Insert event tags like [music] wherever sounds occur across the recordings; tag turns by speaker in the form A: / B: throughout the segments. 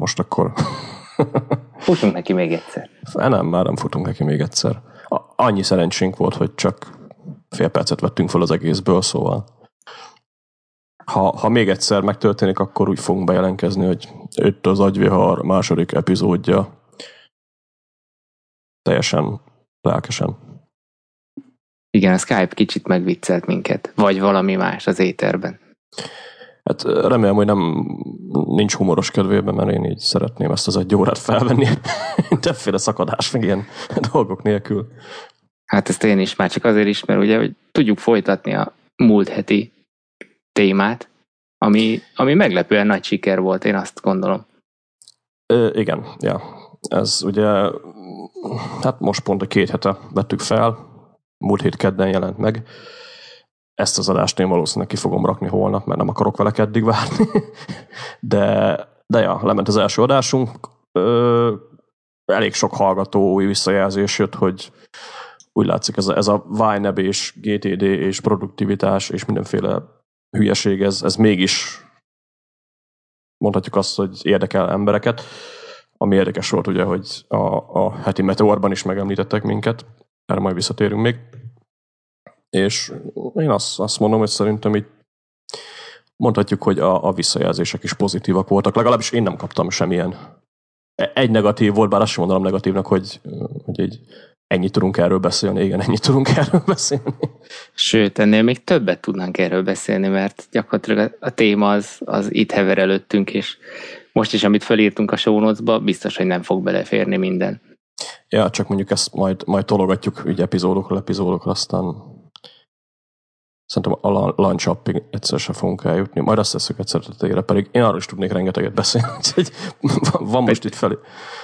A: most akkor... [laughs]
B: Futunk neki még egyszer.
A: Nem, már nem futunk neki még egyszer. Annyi szerencsénk volt, hogy csak fél percet vettünk fel az egészből, szóval ha, ha még egyszer megtörténik, akkor úgy fogunk bejelentkezni, hogy itt az agyvihar második epizódja. Teljesen lelkesen.
B: Igen, a Skype kicsit megviccelt minket. Vagy valami más az éterben.
A: Hát remélem, hogy nem nincs humoros kedvében, mert én így szeretném ezt az egy órát felvenni. [laughs] Többféle szakadás, meg ilyen [laughs] dolgok nélkül.
B: Hát ezt én is, már csak azért is, mert ugye, hogy tudjuk folytatni a múlt heti témát, ami, ami meglepően nagy siker volt, én azt gondolom.
A: Ö, igen, ja. Ez ugye, hát most pont a két hete vettük fel, múlt hét kedden jelent meg. Ezt az adást én valószínűleg ki fogom rakni holnap, mert nem akarok vele keddig várni. [laughs] De, de ja, lement az első adásunk. Ö, elég sok hallgató új visszajelzés jött, hogy úgy látszik ez a, ez a YNAB és GTD és produktivitás és mindenféle hülyeség, ez, ez mégis mondhatjuk azt, hogy érdekel embereket. Ami érdekes volt ugye, hogy a, a heti meteorban is megemlítettek minket, erre majd visszatérünk még. És én azt, azt mondom, hogy szerintem itt mondhatjuk, hogy a, a visszajelzések is pozitívak voltak. Legalábbis én nem kaptam semmilyen. Egy negatív volt, bár azt sem mondanám negatívnak, hogy, hogy egy ennyit tudunk erről beszélni, igen, ennyit tudunk [laughs] erről beszélni.
B: Sőt, ennél még többet tudnánk erről beszélni, mert gyakorlatilag a téma az, az itt hever előttünk, és most is, amit felírtunk a show notes-ba, biztos, hogy nem fog beleférni minden.
A: Ja, csak mondjuk ezt majd, majd tologatjuk ugye epizódokról epizódokra, aztán Szerintem a launch appig egyszer sem fogunk eljutni. Majd azt teszük egyszer tetejére, pedig én arról is tudnék rengeteget beszélni, [laughs] úgyhogy van most itt felé.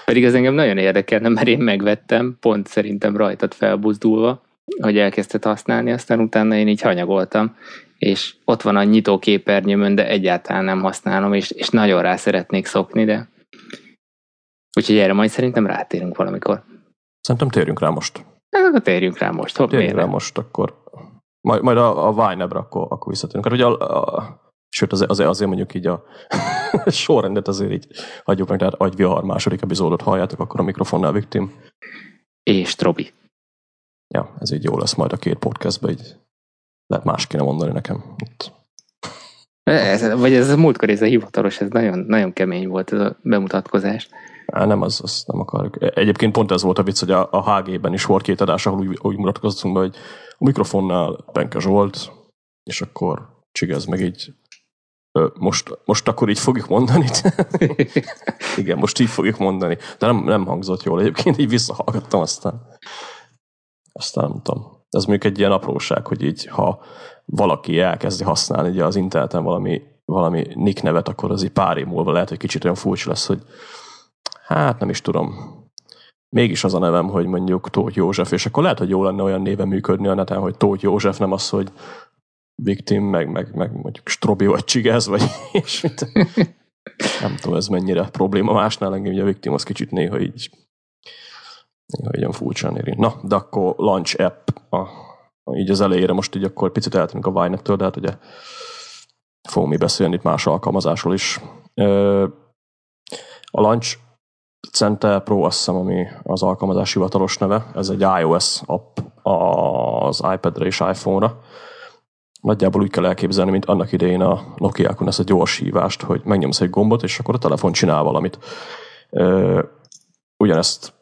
B: Pedig ez engem nagyon érdekelne, mert én megvettem, pont szerintem rajtad felbuzdulva, hogy elkezdted használni, aztán utána én így hanyagoltam, és ott van a nyitó képernyőmön, de egyáltalán nem használom, és, és nagyon rá szeretnék szokni, de úgyhogy erre majd szerintem rátérünk valamikor.
A: Szerintem térjünk rá most.
B: Hát akkor térjünk rá most. Hopp,
A: térjünk rá most, akkor majd, majd a, a Vine-ebre akkor, akkor visszatérünk. Hát ugye a, a, sőt, azért, azért, azért mondjuk így a [laughs] sorrendet azért így hagyjuk meg, tehát agyvihar második epizódot halljátok, akkor a mikrofonnál Victim.
B: És Trobi.
A: Ja, ez így jó lesz majd a két podcastben, így lehet más kéne mondani nekem. Itt.
B: Ez, vagy ez a múltkor, ez a hivatalos, ez nagyon, nagyon kemény volt ez a bemutatkozás.
A: Nem, az, az nem akarjuk. Egyébként pont ez volt a vicc, hogy a, a HG-ben is volt két adás, ahol úgy, úgy mutatkoztunk be, hogy a mikrofonnál Benke Zsolt, és akkor csigez meg így most, most akkor így fogjuk mondani. [laughs] Igen, most így fogjuk mondani. De nem, nem hangzott jól egyébként, így visszahallgattam aztán. Aztán nem tudom. Ez mondjuk egy ilyen apróság, hogy így, ha valaki elkezdi használni ugye az interneten valami, valami nick nevet, akkor az így pár év múlva lehet, hogy kicsit olyan furcsa lesz, hogy hát nem is tudom, mégis az a nevem, hogy mondjuk Tóth József, és akkor lehet, hogy jó lenne olyan néven működni a neten, hogy Tóth József, nem az, hogy Victim, meg, meg, meg mondjuk Strobi vagy Csigez, vagy [laughs] ilyesmit. nem tudom, ez mennyire probléma másnál, engem ugye a Victim az kicsit néha így néha olyan furcsán éri. Na, de akkor Launch App, a, így az elejére most így akkor picit eltűnünk a Vine-től, de hát ugye fogunk mi beszélni itt más alkalmazásról is. A Launch Center Pro, azt hiszem, ami az alkalmazás hivatalos neve. Ez egy iOS app az iPad-re és iPhone-ra. Nagyjából úgy kell elképzelni, mint annak idején a Nokia-kon ezt a gyors hívást, hogy megnyomsz egy gombot, és akkor a telefon csinál valamit. Ugyanezt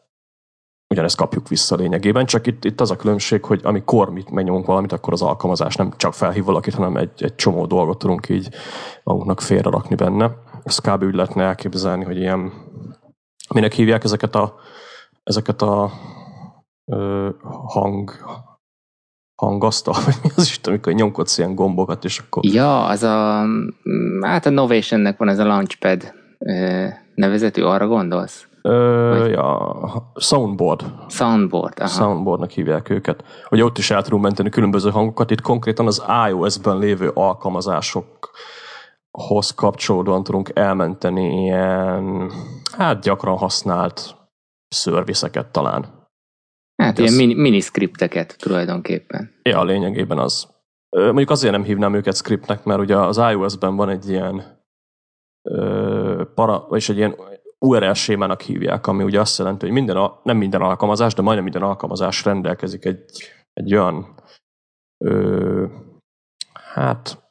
A: ugyanezt kapjuk vissza lényegében, csak itt, itt az a különbség, hogy amikor mit megnyomunk valamit, akkor az alkalmazás nem csak felhív valakit, hanem egy, egy csomó dolgot tudunk így magunknak félre rakni benne. Ezt kb. úgy lehetne elképzelni, hogy ilyen minek hívják ezeket a, ezeket a ö, hang, hangasztal, [laughs] vagy mi az is, amikor nyomkodsz ilyen gombokat, és akkor...
B: Ja, az a, hát a Novationnek van ez a Launchpad nevezetű, arra gondolsz?
A: Ö, vagy? ja, soundboard.
B: Soundboard, aha.
A: Soundboardnak hívják őket. Hogy ott is el tudunk menteni különböző hangokat. Itt konkrétan az iOS-ben lévő alkalmazások hoz kapcsolódóan tudunk elmenteni ilyen, hát gyakran használt szörviszeket talán.
B: Hát, ilyen mini, mini scripteket tulajdonképpen.
A: Ja, lényegében az. Mondjuk azért nem hívnám őket scriptnek, mert ugye az iOS-ben van egy ilyen ö, para, és egy ilyen URL sémának hívják, ami ugye azt jelenti, hogy minden, a, nem minden alkalmazás, de majdnem minden alkalmazás rendelkezik egy, egy olyan ö, hát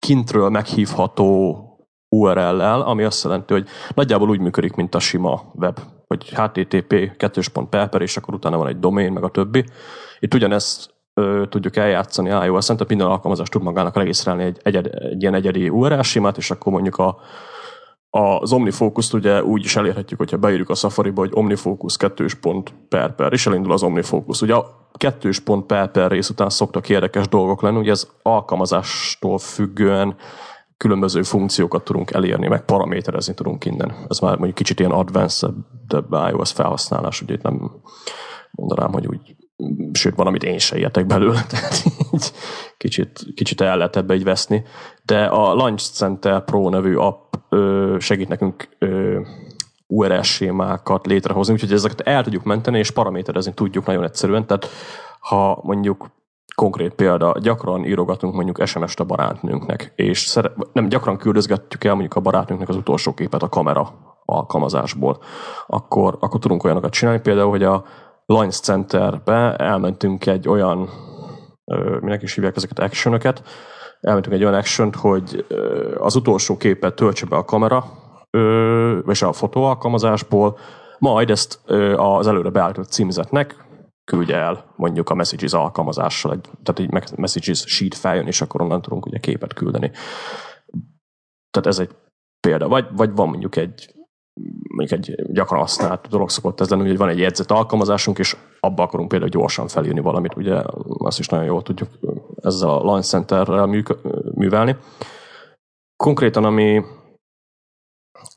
A: kintről meghívható URL-lel, ami azt jelenti, hogy nagyjából úgy működik, mint a sima web, hogy http 2 per és akkor utána van egy domain, meg a többi. Itt ugyanezt ö, tudjuk eljátszani iOS-en, tehát minden alkalmazás tud magának regisztrálni egy, egy, egy ilyen egyedi URL simát, és akkor mondjuk a az OmniFocus-t ugye úgy is elérhetjük, hogyha beírjuk a Safari-ba, hogy OmniFocus kettős pont per per, és elindul az OmniFocus. Ugye a kettős pont per per rész után szoktak érdekes dolgok lenni, ugye ez alkalmazástól függően különböző funkciókat tudunk elérni, meg paraméterezni tudunk innen. Ez már mondjuk kicsit ilyen advanced iOS felhasználás, ugye itt nem mondanám, hogy úgy sőt, van, amit én se értek belőle, [laughs] tehát így kicsit, kicsit el lehet ebbe így veszni. De a Launch Center Pro nevű app ö, segít nekünk ö, URL sémákat létrehozni, úgyhogy ezeket el tudjuk menteni, és paraméterezni tudjuk nagyon egyszerűen. Tehát ha mondjuk konkrét példa, gyakran írogatunk mondjuk SMS-t a barátnőnknek, és szere- nem gyakran küldözgetjük el mondjuk a barátnőnknek az utolsó képet a kamera alkalmazásból, akkor, akkor tudunk olyanokat csinálni, például, hogy a Launch Centerbe elmentünk egy olyan, minek is hívják ezeket actionöket, elmentünk egy olyan action hogy az utolsó képet töltse be a kamera, és a fotó alkalmazásból, majd ezt az előre beállított címzetnek küldje el mondjuk a Messages alkalmazással, tehát egy Messages sheet feljön, és akkor onnan tudunk ugye képet küldeni. Tehát ez egy példa. Vagy, vagy van mondjuk egy mondjuk egy gyakran használt dolog szokott ez lenni, hogy van egy jegyzet alkalmazásunk, és abba akarunk például gyorsan felírni valamit, ugye azt is nagyon jól tudjuk ezzel a Launch Centerrel művelni. Konkrétan, ami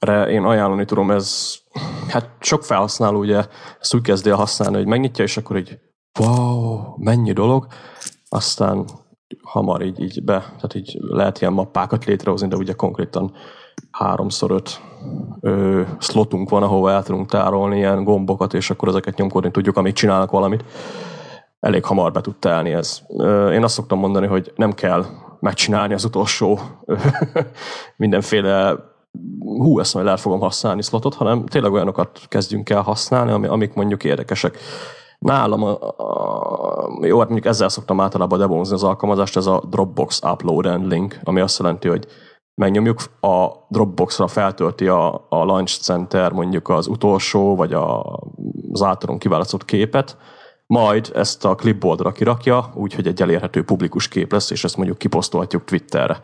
A: én ajánlani tudom, ez hát sok felhasználó ugye ezt úgy kezdi használni, hogy megnyitja, és akkor egy wow, mennyi dolog, aztán hamar így, így be, tehát így lehet ilyen mappákat létrehozni, de ugye konkrétan háromszor öt ö, slotunk van, ahova el tudunk tárolni ilyen gombokat, és akkor ezeket nyomkodni tudjuk, amíg csinálnak valamit. Elég hamar be tud telni ez. Én azt szoktam mondani, hogy nem kell megcsinálni az utolsó [laughs] mindenféle hú, ezt majd el fogom használni slotot, hanem tényleg olyanokat kezdjünk el használni, amik mondjuk érdekesek. Nálam, a, a, jó, hát mondjuk ezzel szoktam általában debonzni az alkalmazást, ez a Dropbox Upload and Link, ami azt jelenti, hogy megnyomjuk, a Dropboxra feltölti a, a Launch Center mondjuk az utolsó, vagy a, az általunk kiválasztott képet, majd ezt a clipboardra kirakja, úgyhogy egy elérhető publikus kép lesz, és ezt mondjuk kiposztolhatjuk Twitterre.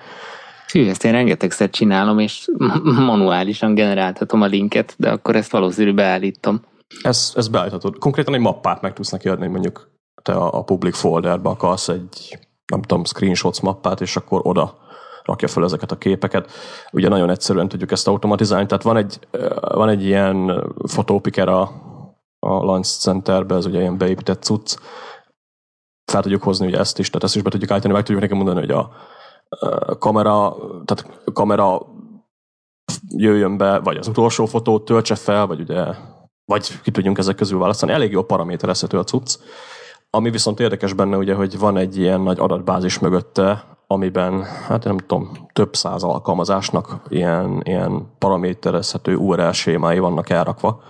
B: Fű, ezt én rengetegszer csinálom, és [laughs] manuálisan generáltatom a linket, de akkor ezt valószínű beállítom.
A: Ez, ez beállíthatod. Konkrétan egy mappát meg tudsz neki adni, mondjuk te a, a public folderbe akarsz egy, nem tudom, screenshots mappát, és akkor oda rakja fel ezeket a képeket. Ugye nagyon egyszerűen tudjuk ezt automatizálni, tehát van egy, van egy ilyen fotópiker a, a Launch Centerbe, ez ugye ilyen beépített cucc, fel tudjuk hozni ugye ezt is, tehát ezt is be tudjuk állítani, meg tudjuk neki mondani, hogy a, kamera, tehát kamera jöjjön be, vagy az utolsó fotót töltse fel, vagy ugye, vagy ki tudjunk ezek közül választani. Elég jó paraméterezhető a cucc. Ami viszont érdekes benne, ugye, hogy van egy ilyen nagy adatbázis mögötte, amiben, hát nem tudom, több száz alkalmazásnak ilyen, ilyen paraméterezhető URL sémái vannak elrakva.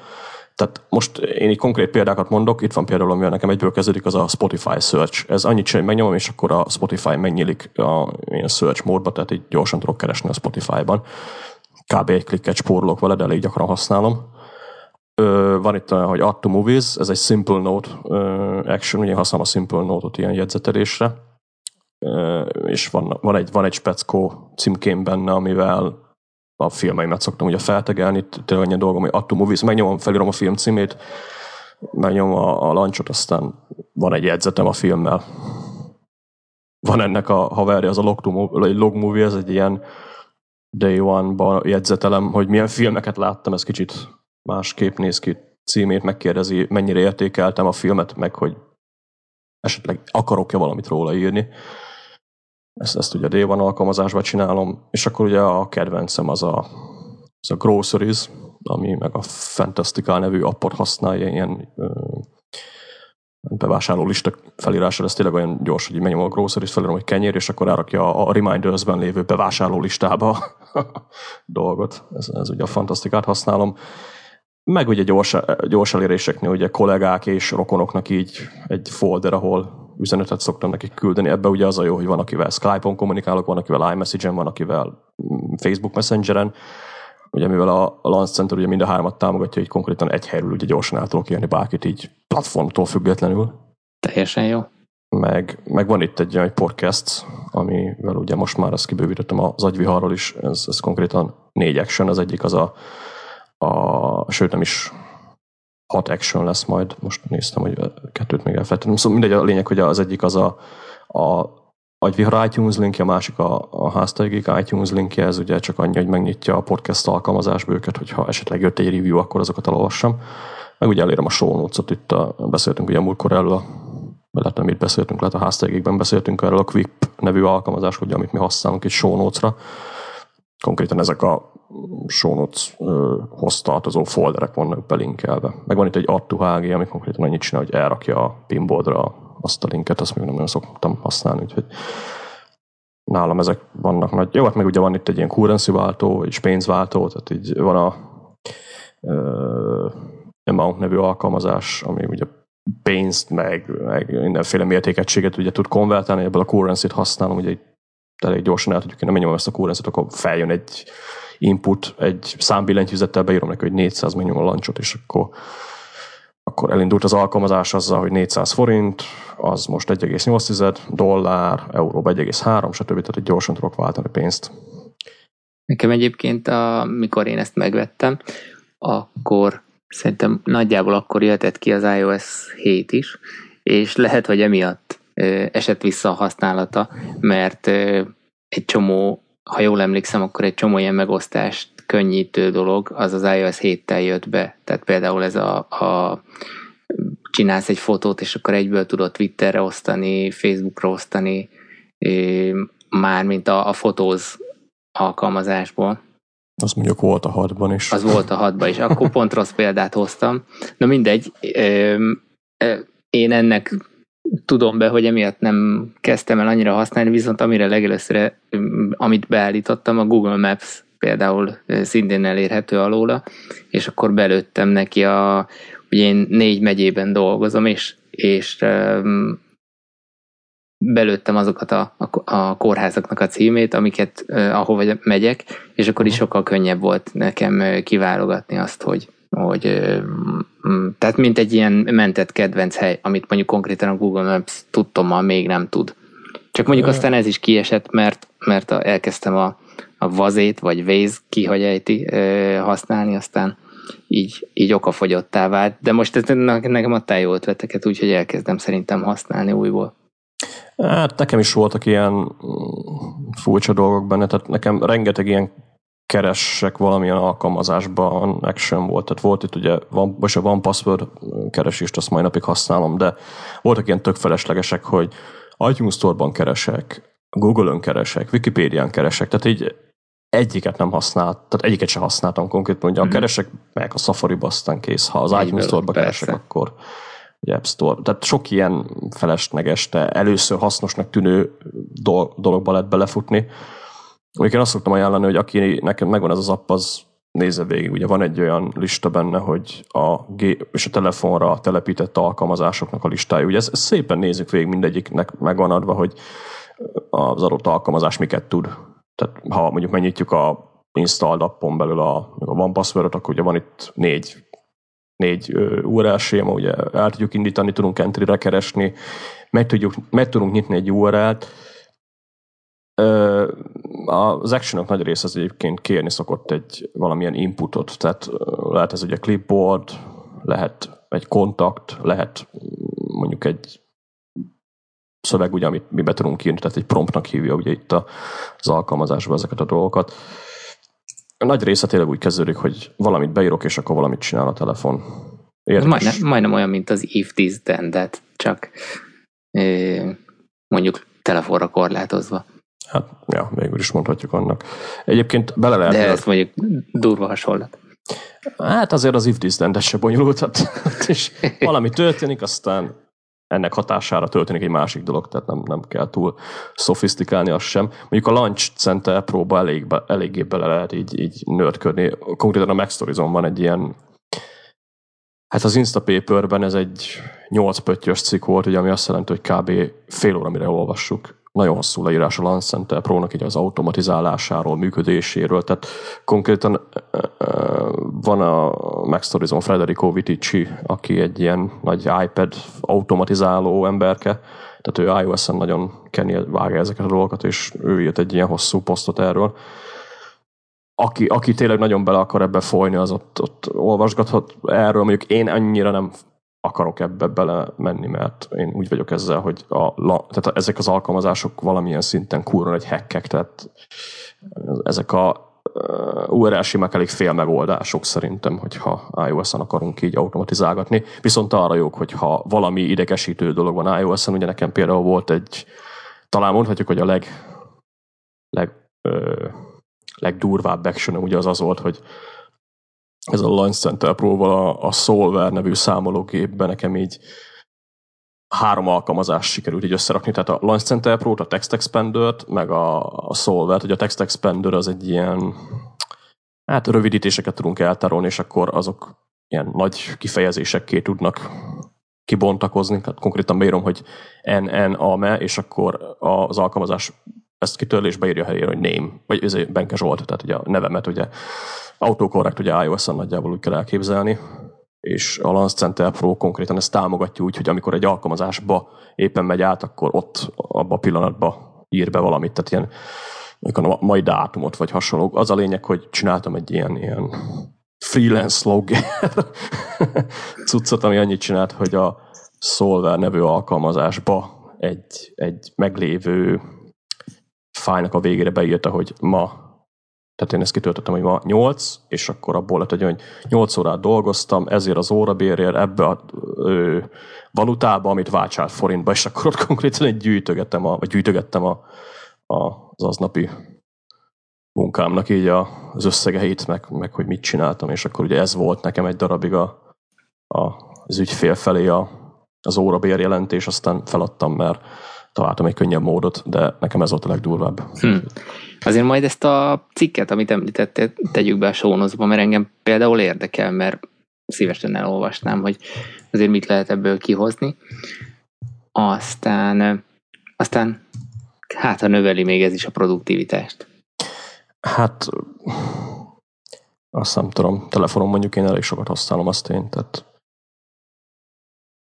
A: Tehát most én így konkrét példákat mondok, itt van például, amivel nekem egyből kezdődik, az a Spotify Search. Ez annyit hogy megnyomom, és akkor a Spotify megnyílik a ilyen search módba, tehát így gyorsan tudok keresni a Spotify-ban. Kb. egy klikket spórolok vele, de elég gyakran használom. Van itt olyan, hogy Add to Movies, ez egy Simple Note action, ugye használom a Simple Note-ot ilyen jegyzetelésre. És van, van, egy, van egy speckó címkém benne, amivel a filmeimet szoktam ugye feltegelni, tényleg annyi dolgom, hogy Atto Movies, megnyomom, felírom a film címét, megnyomom a, a lancsot, aztán van egy jegyzetem a filmmel. Van ennek a haverja, az a log, log movie, ez egy ilyen day one-ban jegyzetelem, hogy milyen filmeket láttam, ez kicsit másképp néz ki címét, megkérdezi, mennyire értékeltem a filmet, meg hogy esetleg akarok-e valamit róla írni. Ezt, ezt ugye D1 alkalmazásban csinálom, és akkor ugye a kedvencem az a, az a Groceries, ami meg a Fantastical nevű appot használja, ilyen bevásárló lista felírása, ez tényleg olyan gyors, hogy megnyomom a groceries felírom, hogy kenyér, és akkor rárakja a Reminders-ben lévő bevásárló listába [laughs] dolgot. Ez, ez ugye a fantasztikát használom. Meg ugye gyors, gyors eléréseknél ugye kollégák és rokonoknak így egy folder, ahol üzenetet szoktam nekik küldeni. Ebbe ugye az a jó, hogy van, akivel Skype-on kommunikálok, van, akivel iMessage-en, van, akivel mm, Facebook Messenger-en. Ugye mivel a Launch Center ugye mind a hármat támogatja, hogy konkrétan egy helyről ugye gyorsan át tudok írni bárkit így platformtól függetlenül.
B: Teljesen jó.
A: Meg, meg van itt egy olyan podcast, amivel ugye most már ezt kibővítettem az agyviharról is, ez, ez konkrétan négy action, az egyik az a, a sőt nem is hat action lesz majd, most néztem, hogy kettőt még elfelejtettem. Szóval mindegy, a lényeg, hogy az egyik az a, a agyvihar iTunes linkje, a másik a, a háztaigék iTunes linkje, ez ugye csak annyi, hogy megnyitja a podcast alkalmazásba őket, hogyha esetleg jött egy review, akkor azokat elolvassam. Meg ugye elérem a show notes-ot, itt a, beszéltünk ugye múltkor erről a lehet nem itt beszéltünk, lehet a háztaigékben beszéltünk erről a Quick nevű alkalmazás, ugye, amit mi használunk egy show notes-ra. Konkrétan ezek a show notes-hoz tartozó folderek vannak belinkelve. Meg van itt egy add to HG, ami konkrétan annyit csinál, hogy elrakja a pinboardra azt a linket, azt még nem nagyon szoktam használni, úgyhogy nálam ezek vannak nagy. Jó, hát meg ugye van itt egy ilyen currency váltó, egy pénzváltó, tehát így van a uh, Amount nevű alkalmazás, ami ugye pénzt, meg, meg mindenféle mértékegységet ugye tud konvertálni, ebből a currency-t használom, ugye elég gyorsan el tudjuk, én nem ezt a currency akkor feljön egy input, egy számbillentyűzettel beírom neki, hogy 400 megnyom a lancsot, és akkor, akkor elindult az alkalmazás azzal, hogy 400 forint, az most 1,8 dollár, euró 1,3, stb. Tehát egy gyorsan tudok váltani pénzt.
B: Nekem egyébként, amikor én ezt megvettem, akkor szerintem nagyjából akkor jöhetett ki az iOS 7 is, és lehet, hogy emiatt esett vissza a használata, mert egy csomó ha jól emlékszem, akkor egy csomó ilyen megosztást könnyítő dolog, az az iOS 7-tel jött be. Tehát például ez a, a csinálsz egy fotót, és akkor egyből tudod Twitterre osztani, Facebookra osztani, mármint a, a fotóz alkalmazásból.
A: Az mondjuk volt a hatban is.
B: Az volt a hatban is. Akkor pont rossz példát hoztam. Na mindegy, én ennek tudom be, hogy emiatt nem kezdtem el annyira használni, viszont amire legelőször, amit beállítottam, a Google Maps például szintén elérhető alóla, és akkor belőttem neki a, ugye én négy megyében dolgozom, és, és um, belőttem azokat a, a, a kórházaknak a címét, amiket uh, ahova megyek, és akkor is sokkal könnyebb volt nekem kiválogatni azt, hogy, hogy tehát mint egy ilyen mentett kedvenc hely, amit mondjuk konkrétan a Google Maps tudtommal még nem tud. Csak mondjuk aztán ez is kiesett, mert, mert a, elkezdtem a, a vazét, vagy Waze, ki hogy ejti, használni, aztán így, így okafogyottá vált. De most ez nekem adtál jó ötleteket, úgyhogy elkezdem szerintem használni újból.
A: Hát nekem is voltak ilyen mm, furcsa dolgok benne, tehát nekem rengeteg ilyen keresek valamilyen alkalmazásban action volt. Tehát volt itt ugye, van, most a van password keresést, azt mai napig használom, de voltak ilyen tök feleslegesek, hogy iTunes Store-ban keresek, Google-ön keresek, Wikipédián keresek, tehát így egyiket nem használt, tehát egyiket sem használtam konkrétan, ugye mm-hmm. a mhm. keresek meg a Safari-ba aztán kész, ha az iTunes Store-ba keresek, akkor ugye App Store. Tehát sok ilyen felesleges, de először hasznosnak tűnő dologba lehet belefutni, Én azt szoktam ajánlani, hogy aki nekem megvan ez az app, az nézze végig. Ugye van egy olyan lista benne, hogy a gép és a telefonra telepített alkalmazásoknak a listája. Ugye ezt, ezt szépen nézzük végig, mindegyiknek megvan adva, hogy az adott alkalmazás miket tud. Tehát ha mondjuk megnyitjuk a installed appon belül a, a van passwordot, akkor ugye van itt négy négy URL séma, ugye el tudjuk indítani, tudunk entry-re keresni, meg, tudjuk, meg tudunk nyitni egy URL-t. Az action nagy része az egyébként kérni szokott egy valamilyen inputot, tehát lehet ez ugye clipboard, lehet egy kontakt, lehet mondjuk egy szöveg, ugye, amit mi be tudunk írni, tehát egy promptnak hívja ugye itt az alkalmazásban ezeket a dolgokat. A nagy része tényleg úgy kezdődik, hogy valamit beírok, és akkor valamit csinál a telefon.
B: Majdnem, majdnem olyan, mint az if this then that, csak mondjuk telefonra korlátozva.
A: Hát, ja, végül is mondhatjuk annak. Egyébként bele lehet...
B: De ez mondjuk durva hasonlat.
A: Hát azért az if this that se bonyolult, [laughs] és valami történik, aztán ennek hatására történik egy másik dolog, tehát nem, nem kell túl szofisztikálni azt sem. Mondjuk a Launch Center próba elég, eléggé bele lehet így, így nördködni. Konkrétan a Max van egy ilyen Hát az Instapaperben ez egy 8 pöttyös cikk volt, ugye, ami azt jelenti, hogy kb. fél óra, mire olvassuk. Nagyon hosszú leírás a Lance Center Pro-nak így az automatizálásáról, működéséről, tehát konkrétan van a Max Horizon Federico Vitici, aki egy ilyen nagy iPad automatizáló emberke, tehát ő iOS-en nagyon kenni, vágja ezeket a dolgokat, és ő írt egy ilyen hosszú posztot erről. Aki, aki tényleg nagyon bele akar ebbe folyni, az ott, ott olvasgathat erről. Mondjuk én annyira nem akarok ebbe bele menni, mert én úgy vagyok ezzel, hogy a, tehát ezek az alkalmazások valamilyen szinten kurva egy hackek, tehát ezek a URL simek elég fél megoldások szerintem, hogyha iOS-en akarunk így automatizálgatni. Viszont arra jók, hogyha valami idegesítő dolog van iOS-en, ugye nekem például volt egy, talán mondhatjuk, hogy a leg, leg ö, legdurvább action ugye az az volt, hogy ez a Launch Center Pro-val a, a Solver nevű számológépben nekem így három alkalmazást sikerült így összerakni, tehát a Launch Center Pro-t, a Text Expander-t, meg a, a Solver-t. Ugye a Text Expander az egy ilyen, hát rövidítéseket tudunk eltárolni, és akkor azok ilyen nagy kifejezésekké tudnak kibontakozni, tehát konkrétan beírom, hogy NNAME, és akkor az alkalmazás ezt kitörlésbe írja helyére, hogy name, vagy ez Benke Zsolt, tehát ugye a nevemet ugye autokorrekt ugye iOS-en nagyjából úgy kell elképzelni, és a Lance Center Pro konkrétan ezt támogatja úgy, hogy amikor egy alkalmazásba éppen megy át, akkor ott abba a pillanatban ír be valamit, tehát ilyen a mai dátumot, vagy hasonló. Az a lényeg, hogy csináltam egy ilyen, ilyen freelance logger [laughs] cuccot, ami annyit csinált, hogy a Solver nevű alkalmazásba egy, egy meglévő fájnak a végére beírta, hogy ma tehát én ezt kitöltöttem, hogy ma 8, és akkor abból lett, hogy 8 órát dolgoztam, ezért az órabérért ebbe a ö, valutába, amit váltsált forintba, és akkor ott [laughs] konkrétan egy gyűjtögettem, a, vagy gyűjtögettem a, a, az aznapi munkámnak így a, az összegeit, meg, meg hogy mit csináltam, és akkor ugye ez volt nekem egy darabig a, a, az ügyfél felé a, az órabér jelentés, aztán feladtam, mert találtam egy könnyebb módot, de nekem ez volt a legdurvább. Hmm.
B: Azért majd ezt a cikket, amit említettél, tegyük be a sónozba, mert engem például érdekel, mert szívesen elolvasnám, hogy azért mit lehet ebből kihozni. Aztán, aztán hát ha növeli még ez is a produktivitást.
A: Hát azt nem tudom, telefonon mondjuk én elég sokat használom azt én, tehát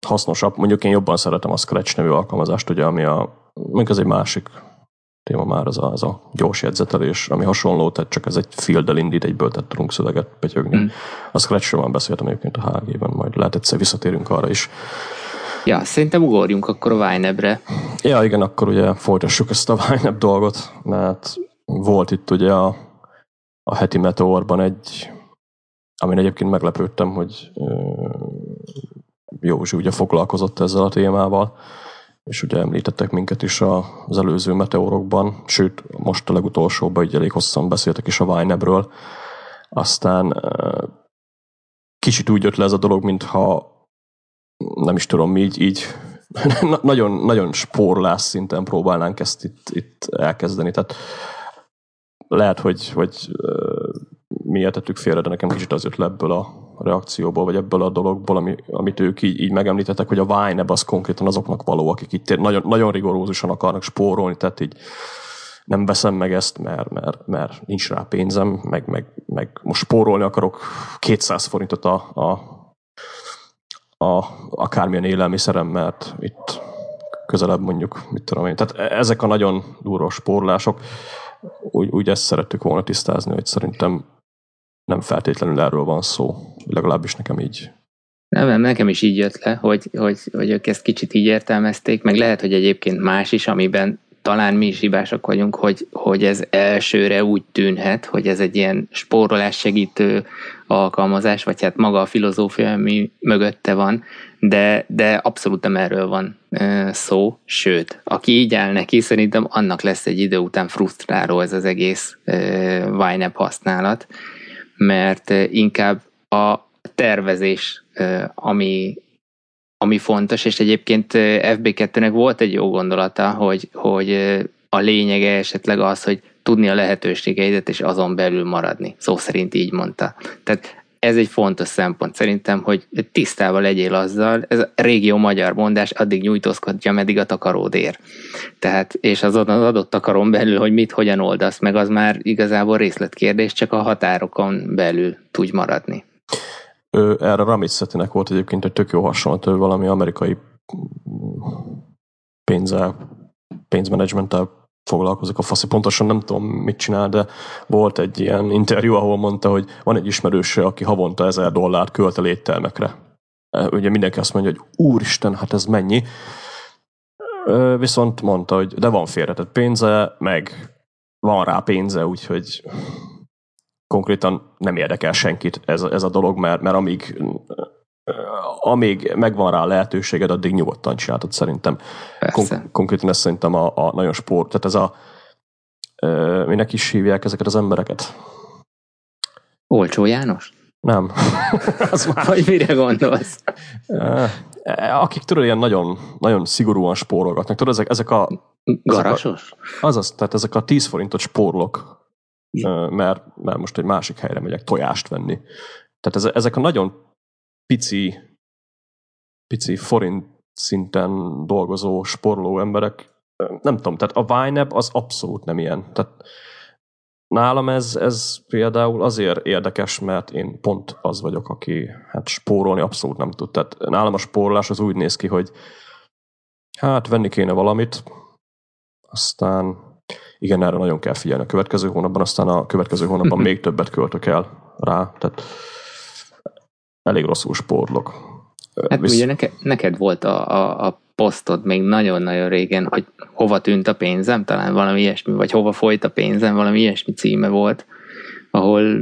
A: hasznosabb. Mondjuk én jobban szeretem a Scratch nevű alkalmazást, ugye, ami a, mondjuk ez egy másik téma már, ez a, ez a gyors jegyzetelés, ami hasonló, tehát csak ez egy field indít, egyből tehát tudunk szöveget pegyögni. Mm. A Scratchről már beszéltem egyébként a HG-ben, majd lehet egyszer visszatérünk arra is.
B: Ja, szerintem ugorjunk akkor a Wineb-re.
A: Ja, igen, akkor ugye folytassuk ezt a Wineb dolgot, mert volt itt ugye a, a heti Meteorban egy, amin egyébként meglepődtem, hogy Józsi ugye foglalkozott ezzel a témával, és ugye említettek minket is az előző meteorokban, sőt, most a legutolsóban így elég hosszan beszéltek is a Vine-ről. Aztán kicsit úgy jött le ez a dolog, mintha nem is tudom, így, így [laughs] nagyon, nagyon spórlás szinten próbálnánk ezt itt, itt elkezdeni. Tehát lehet, hogy, hogy mi értettük félre, de nekem kicsit az jött le ebből a reakcióból, vagy ebből a dologból, ami, amit ők így, így megemlítettek, hogy a Vine az konkrétan azoknak való, akik itt nagyon, nagyon rigorózusan akarnak spórolni, tehát így nem veszem meg ezt, mert, mert, mert nincs rá pénzem, meg, meg, meg most spórolni akarok 200 forintot a, a, a akármilyen élelmiszerem, mert itt közelebb mondjuk, mit tudom én. Tehát ezek a nagyon durva spórolások, úgy, úgy ezt szerettük volna tisztázni, hogy szerintem nem feltétlenül erről van szó, legalábbis nekem így.
B: Nem, nekem is így jött le, hogy, hogy, hogy ők ezt kicsit így értelmezték, meg lehet, hogy egyébként más is, amiben talán mi is hibásak vagyunk, hogy, hogy ez elsőre úgy tűnhet, hogy ez egy ilyen spórolás segítő alkalmazás, vagy hát maga a filozófia, ami mögötte van, de, de abszolút nem erről van szó, sőt, aki így áll neki, szerintem annak lesz egy idő után frusztráló ez az egész YNAB használat, mert inkább a tervezés, ami ami fontos, és egyébként FB2-nek volt egy jó gondolata, hogy, hogy a lényege esetleg az, hogy tudni a lehetőségeidet, és azon belül maradni. Szó szerint így mondta. Tehát ez egy fontos szempont szerintem, hogy tisztában legyél azzal, ez a régió magyar mondás, addig nyújtózkodja, meddig a takaród ér. Tehát, és az adott takaron belül, hogy mit, hogyan oldasz meg, az már igazából részletkérdés, csak a határokon belül tudj maradni.
A: Ő, erre Ramit Szetinek volt egyébként egy tök jó hasonlat, ő valami amerikai pénzzel, pénzmenedzsmenttel foglalkozik a faszi. Pontosan nem tudom, mit csinál, de volt egy ilyen interjú, ahol mondta, hogy van egy ismerőse, aki havonta ezer dollárt költ el éttermekre. Ugye mindenki azt mondja, hogy úristen, hát ez mennyi. Viszont mondta, hogy de van félretett pénze, meg van rá pénze, úgyhogy konkrétan nem érdekel senkit ez, ez a dolog, mert, mert amíg amíg megvan rá a lehetőséged, addig nyugodtan csináltad szerintem. Kon- konkrétan ez szerintem a, a nagyon sport, tehát ez a minek is hívják ezeket az embereket?
B: Olcsó János?
A: Nem. [laughs]
B: az már... Vagy mire gondolsz?
A: Akik tudod, ilyen nagyon, nagyon szigorúan spórolgatnak. Tudod, ezek, ezek a...
B: Garasos?
A: Ezek a, azaz, tehát ezek a 10 forintot spórolok, mert, mert most egy másik helyre megyek tojást venni. Tehát ezek a nagyon pici, pici forint szinten dolgozó, sporló emberek, nem tudom, tehát a YNAB az abszolút nem ilyen. Tehát nálam ez, ez például azért érdekes, mert én pont az vagyok, aki hát spórolni abszolút nem tud. Tehát nálam a spórolás az úgy néz ki, hogy hát venni kéne valamit, aztán igen, erre nagyon kell figyelni a következő hónapban, aztán a következő hónapban [laughs] még többet költök el rá. Tehát elég rosszul spórolok.
B: Hát Visz... ugye neked, neked volt a, a, a posztod még nagyon-nagyon régen, hogy hova tűnt a pénzem, talán valami ilyesmi, vagy hova folyt a pénzem, valami ilyesmi címe volt, ahol,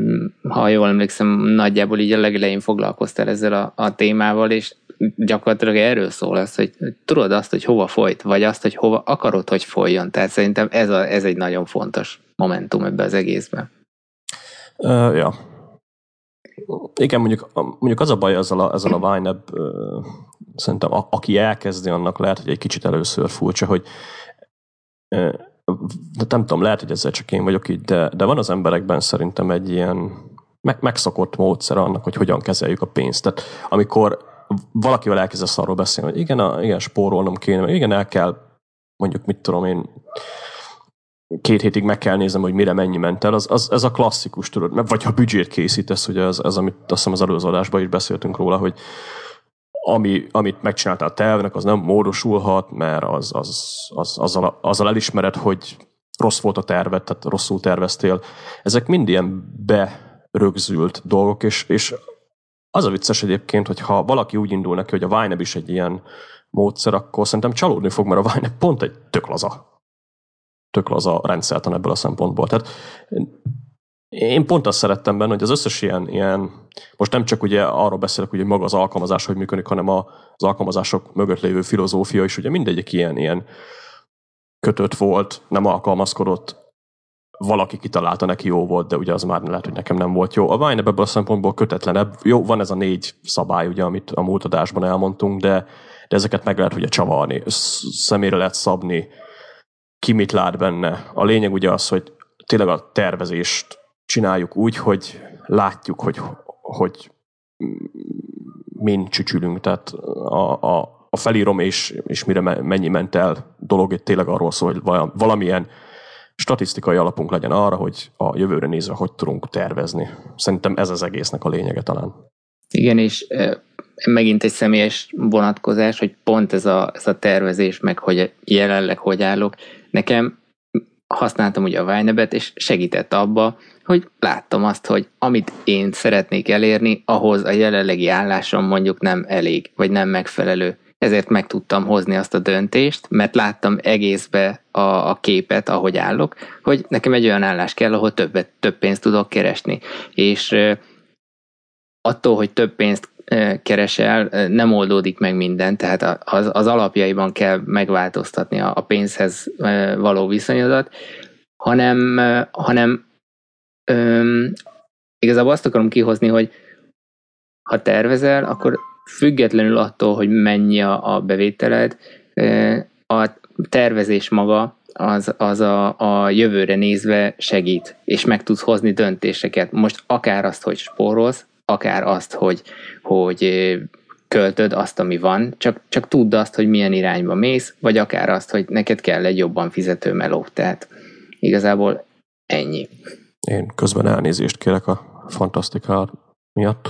B: ha jól emlékszem, nagyjából így a legelején foglalkoztál ezzel a, a témával, és gyakorlatilag erről szól az, hogy tudod azt, hogy hova folyt, vagy azt, hogy hova akarod, hogy folyjon. Tehát szerintem ez, a, ez egy nagyon fontos momentum ebbe az egészben.
A: Uh, ja, igen, mondjuk, mondjuk az a baj ezzel a, ezzel a Vine App, szerintem a, aki elkezdi, annak lehet, hogy egy kicsit először furcsa, hogy de nem tudom, lehet, hogy ezzel csak én vagyok így, de, de van az emberekben szerintem egy ilyen meg, megszokott módszer annak, hogy hogyan kezeljük a pénzt. Tehát amikor valakivel elkezdesz arról beszélni, hogy igen, a, igen, spórolnom kéne, igen, el kell mondjuk, mit tudom én, két hétig meg kell néznem, hogy mire mennyi ment el, az, az, ez a klasszikus, tudod, vagy ha büdzsét készítesz, ugye ez, ez amit azt hiszem az előző adásban is beszéltünk róla, hogy ami, amit megcsináltál tervnek, az nem módosulhat, mert az, az, az, azzal, azzal elismered, hogy rossz volt a tervet, tehát rosszul terveztél. Ezek mind ilyen berögzült dolgok, és, és az a vicces egyébként, hogy ha valaki úgy indul neki, hogy a Vine is egy ilyen módszer, akkor szerintem csalódni fog, mert a Vine pont egy tök laza tök laza rendszertan ebből a szempontból. Tehát én pont azt szerettem benne, hogy az összes ilyen, ilyen most nem csak ugye arról beszélek, hogy maga az alkalmazás hogy működik, hanem az alkalmazások mögött lévő filozófia is, ugye mindegyik ilyen, ilyen kötött volt, nem alkalmazkodott, valaki kitalálta, neki jó volt, de ugye az már lehet, hogy nekem nem volt jó. A Vine ebből a szempontból kötetlenebb. Jó, van ez a négy szabály, ugye, amit a múlt adásban elmondtunk, de, de ezeket meg lehet ugye csavarni, személyre lehet szabni, ki mit lát benne. A lényeg ugye az, hogy tényleg a tervezést csináljuk úgy, hogy látjuk, hogy, hogy min csücsülünk. Tehát a, a, a felírom és, és mire mennyi ment el dolog itt tényleg arról szól, hogy valamilyen statisztikai alapunk legyen arra, hogy a jövőre nézve hogy tudunk tervezni. Szerintem ez az egésznek a lényege talán.
B: Igen, és megint egy személyes vonatkozás, hogy pont ez a, ez a tervezés, meg hogy jelenleg hogy állok. Nekem használtam ugye a Vájnebet, és segített abba, hogy láttam azt, hogy amit én szeretnék elérni, ahhoz a jelenlegi állásom mondjuk nem elég, vagy nem megfelelő. Ezért meg tudtam hozni azt a döntést, mert láttam egészbe a, a képet, ahogy állok, hogy nekem egy olyan állás kell, ahol többet, több pénzt tudok keresni. És attól, hogy több pénzt keresel, nem oldódik meg minden, tehát az, az alapjaiban kell megváltoztatni a, a pénzhez való viszonyodat, hanem, hanem öm, igazából azt akarom kihozni, hogy ha tervezel, akkor függetlenül attól, hogy mennyi a, a bevételed, a tervezés maga az, az a, a jövőre nézve segít, és meg tudsz hozni döntéseket. Most akár azt, hogy spórolsz, akár azt, hogy, hogy költöd azt, ami van, csak, csak tudd azt, hogy milyen irányba mész, vagy akár azt, hogy neked kell egy jobban fizető meló. Tehát igazából ennyi.
A: Én közben elnézést kérek a fantasztikál miatt.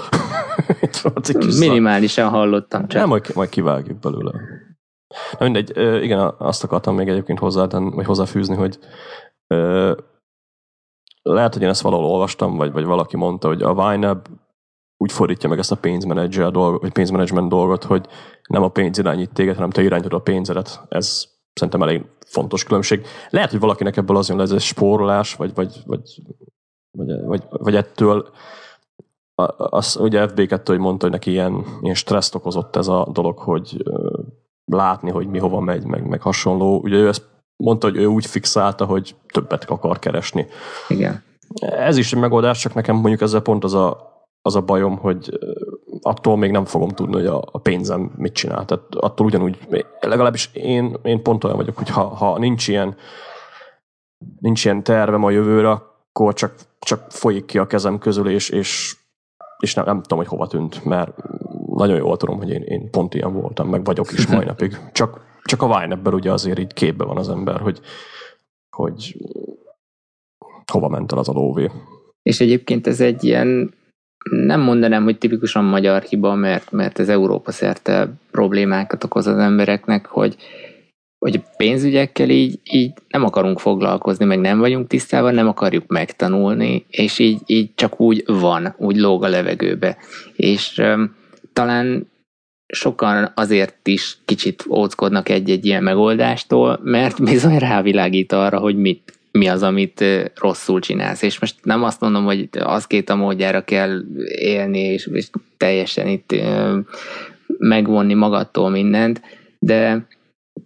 A: [laughs]
B: Minimálisan hallottam
A: csak. Nem, majd, majd kivágjuk belőle. Na mindegy, igen, azt akartam még egyébként hozzátenni, vagy hozzáfűzni, hogy lehet, hogy én ezt valahol olvastam, vagy, vagy valaki mondta, hogy a YNAB úgy fordítja meg ezt a pénzmenedzser dolgot, vagy pénzmenedzsment dolgot, hogy nem a pénz irányít téged, hanem te irányítod a pénzedet. Ez szerintem elég fontos különbség. Lehet, hogy valakinek ebből az jön, ez egy spórolás, vagy, vagy, vagy, vagy, vagy, vagy ettől az, ugye FB2 hogy mondta, hogy neki ilyen, ilyen stresszt okozott ez a dolog, hogy látni, hogy mi hova megy, meg, meg hasonló. Ugye ő ezt mondta, hogy ő úgy fixálta, hogy többet akar keresni.
B: Igen.
A: Ez is egy megoldás, csak nekem mondjuk ezzel pont az a, az a bajom, hogy attól még nem fogom tudni, hogy a, a pénzem mit csinál. Tehát attól ugyanúgy, legalábbis én, én pont olyan vagyok, hogy ha, ha nincs ilyen nincs ilyen tervem a jövőre, akkor csak, csak folyik ki a kezem közül, és, és, és nem, nem tudom, hogy hova tűnt, mert nagyon jól tudom, hogy én, én pont ilyen voltam, meg vagyok is mai napig. Csak, csak a wine ugye azért így képbe van az ember, hogy, hogy hova ment el az a lóvé.
B: És egyébként ez egy ilyen, nem mondanám, hogy tipikusan magyar hiba, mert, mert ez Európa szerte problémákat okoz az embereknek, hogy, hogy pénzügyekkel így, így nem akarunk foglalkozni, meg nem vagyunk tisztában, nem akarjuk megtanulni, és így, így csak úgy van, úgy lóg a levegőbe. És um, talán sokan azért is kicsit óckodnak egy-egy ilyen megoldástól, mert bizony rávilágít arra, hogy mit, mi az, amit rosszul csinálsz. És most nem azt mondom, hogy az két a módjára kell élni, és, és teljesen itt megvonni magadtól mindent, de,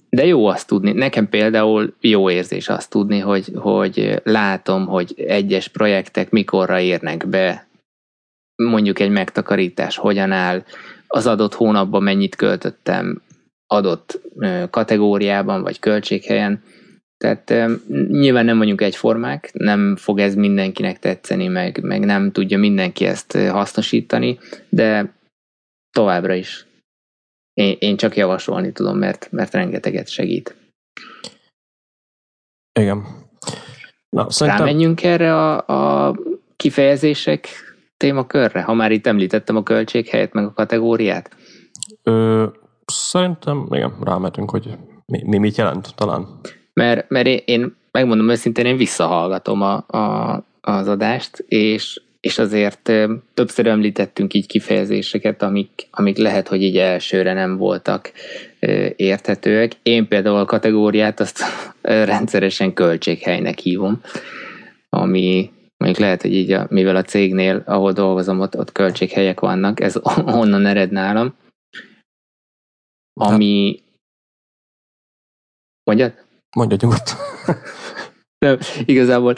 B: de jó azt tudni. Nekem például jó érzés azt tudni, hogy, hogy látom, hogy egyes projektek mikorra érnek be, mondjuk egy megtakarítás hogyan áll, az adott hónapban mennyit költöttem adott kategóriában vagy költséghelyen. Tehát nyilván nem vagyunk egyformák, nem fog ez mindenkinek tetszeni, meg, meg nem tudja mindenki ezt hasznosítani, de továbbra is én, én csak javasolni tudom, mert, mert rengeteget segít.
A: Igen.
B: Na, szerintem... Rámenjünk erre a, a kifejezések témakörre, ha már itt említettem a költséghelyet, meg a kategóriát?
A: Ö, szerintem, igen, rámetünk, hogy mi, mi mit jelent talán.
B: Mert, mert én, én megmondom őszintén, én visszahallgatom a, a, az adást, és, és azért többször említettünk így kifejezéseket, amik, amik lehet, hogy így elsőre nem voltak érthetőek. Én például a kategóriát azt rendszeresen költséghelynek hívom, ami Mondjuk lehet, hogy így, a, mivel a cégnél, ahol dolgozom, ott, ott költséghelyek vannak, ez [laughs] onnan ered nálam. Ami... Mondjad?
A: Mondja nyugodt. [laughs]
B: Nem, igazából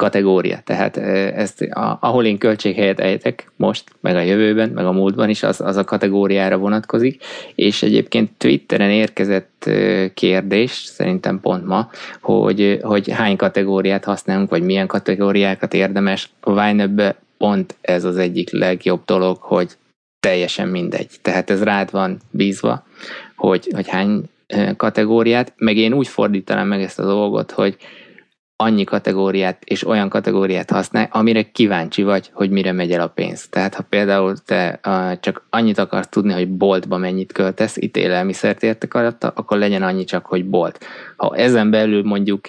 B: kategória. Tehát ezt, ahol én költséghelyet ejtek most, meg a jövőben, meg a múltban is, az, az a kategóriára vonatkozik, és egyébként Twitteren érkezett kérdés, szerintem pont ma, hogy, hogy hány kategóriát használunk, vagy milyen kategóriákat érdemes. A Wine pont ez az egyik legjobb dolog, hogy teljesen mindegy. Tehát ez rád van bízva, hogy, hogy hány kategóriát, meg én úgy fordítanám meg ezt a dolgot, hogy annyi kategóriát és olyan kategóriát használj, amire kíváncsi vagy, hogy mire megy el a pénz. Tehát ha például te uh, csak annyit akarsz tudni, hogy boltba mennyit költesz, itt élelmiszert értek alatta, akkor legyen annyi csak, hogy bolt. Ha ezen belül mondjuk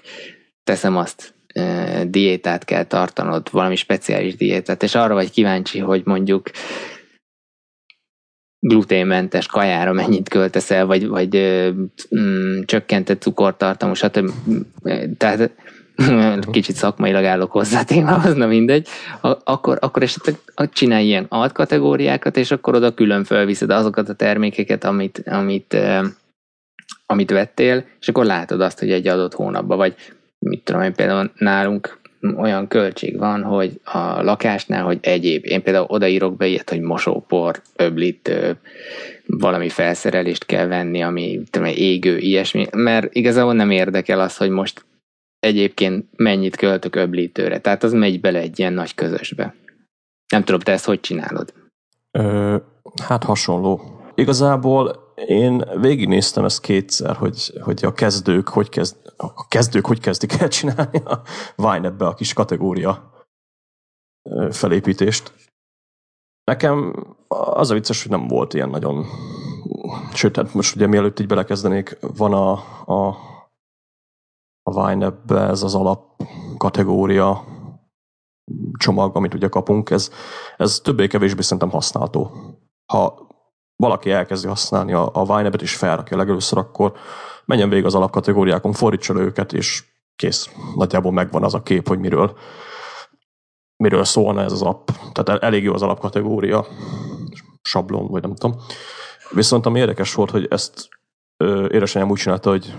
B: teszem azt, uh, diétát kell tartanod, valami speciális diétát, és arra vagy kíváncsi, hogy mondjuk gluténmentes kajára mennyit költesz el, vagy, vagy mm, csökkentett cukortartalmú, stb. Tehát kicsit szakmailag állok hozzá a témához, na mindegy, akkor, akkor esetleg csinálj ilyen altkategóriákat, és akkor oda külön felviszed azokat a termékeket, amit, amit, amit vettél, és akkor látod azt, hogy egy adott hónapban, vagy mit tudom én, például nálunk olyan költség van, hogy a lakásnál, hogy egyéb, én például odaírok be ilyet, hogy mosópor, öblítő, valami felszerelést kell venni, ami tudom, égő, ilyesmi, mert igazából nem érdekel az, hogy most egyébként mennyit költök öblítőre, tehát az megy bele egy ilyen nagy közösbe. Nem tudom, te ezt hogy csinálod?
A: Ö, hát hasonló. Igazából én végignéztem ezt kétszer, hogy, hogy a kezdők hogy, kezd, a kezdők hogy kezdik el csinálni a Vine ebbe a kis kategória felépítést. Nekem az a vicces, hogy nem volt ilyen nagyon... Sőt, hát most ugye mielőtt így belekezdenék, van a, a, a Vine ez az alap kategória csomag, amit ugye kapunk, ez, ez többé-kevésbé szerintem használható. Ha valaki elkezdi használni a, a Vine-et és felrakja legelőször, akkor menjen végig az alapkategóriákon, fordítsa őket, és kész. Nagyjából megvan az a kép, hogy miről, miről szólna ez az app. Tehát elég jó az alapkategória, sablon, vagy nem tudom. Viszont ami érdekes volt, hogy ezt édesanyám úgy csinálta, hogy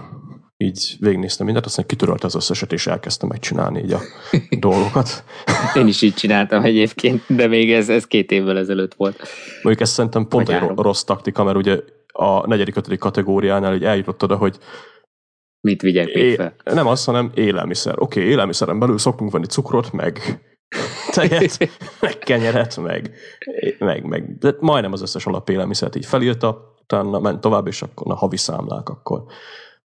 A: így végignéztem mindent, aztán kitörölte az összeset, és elkezdtem megcsinálni így a [laughs] dolgokat.
B: Én is így csináltam egyébként, de még ez, ez két évvel ezelőtt volt.
A: Mondjuk ezt szerintem pont egy rossz taktika, mert ugye a negyedik, ötödik kategóriánál így eljutott oda, hogy
B: Mit vigyek még fel?
A: Nem azt, hanem élelmiszer. Oké, okay, élelmiszeren belül szoktunk venni cukrot, meg [laughs] tejet, meg kenyeret, meg, meg, meg de majdnem az összes alapélelmiszert így felírta, utána ment tovább, és akkor a havi számlák, akkor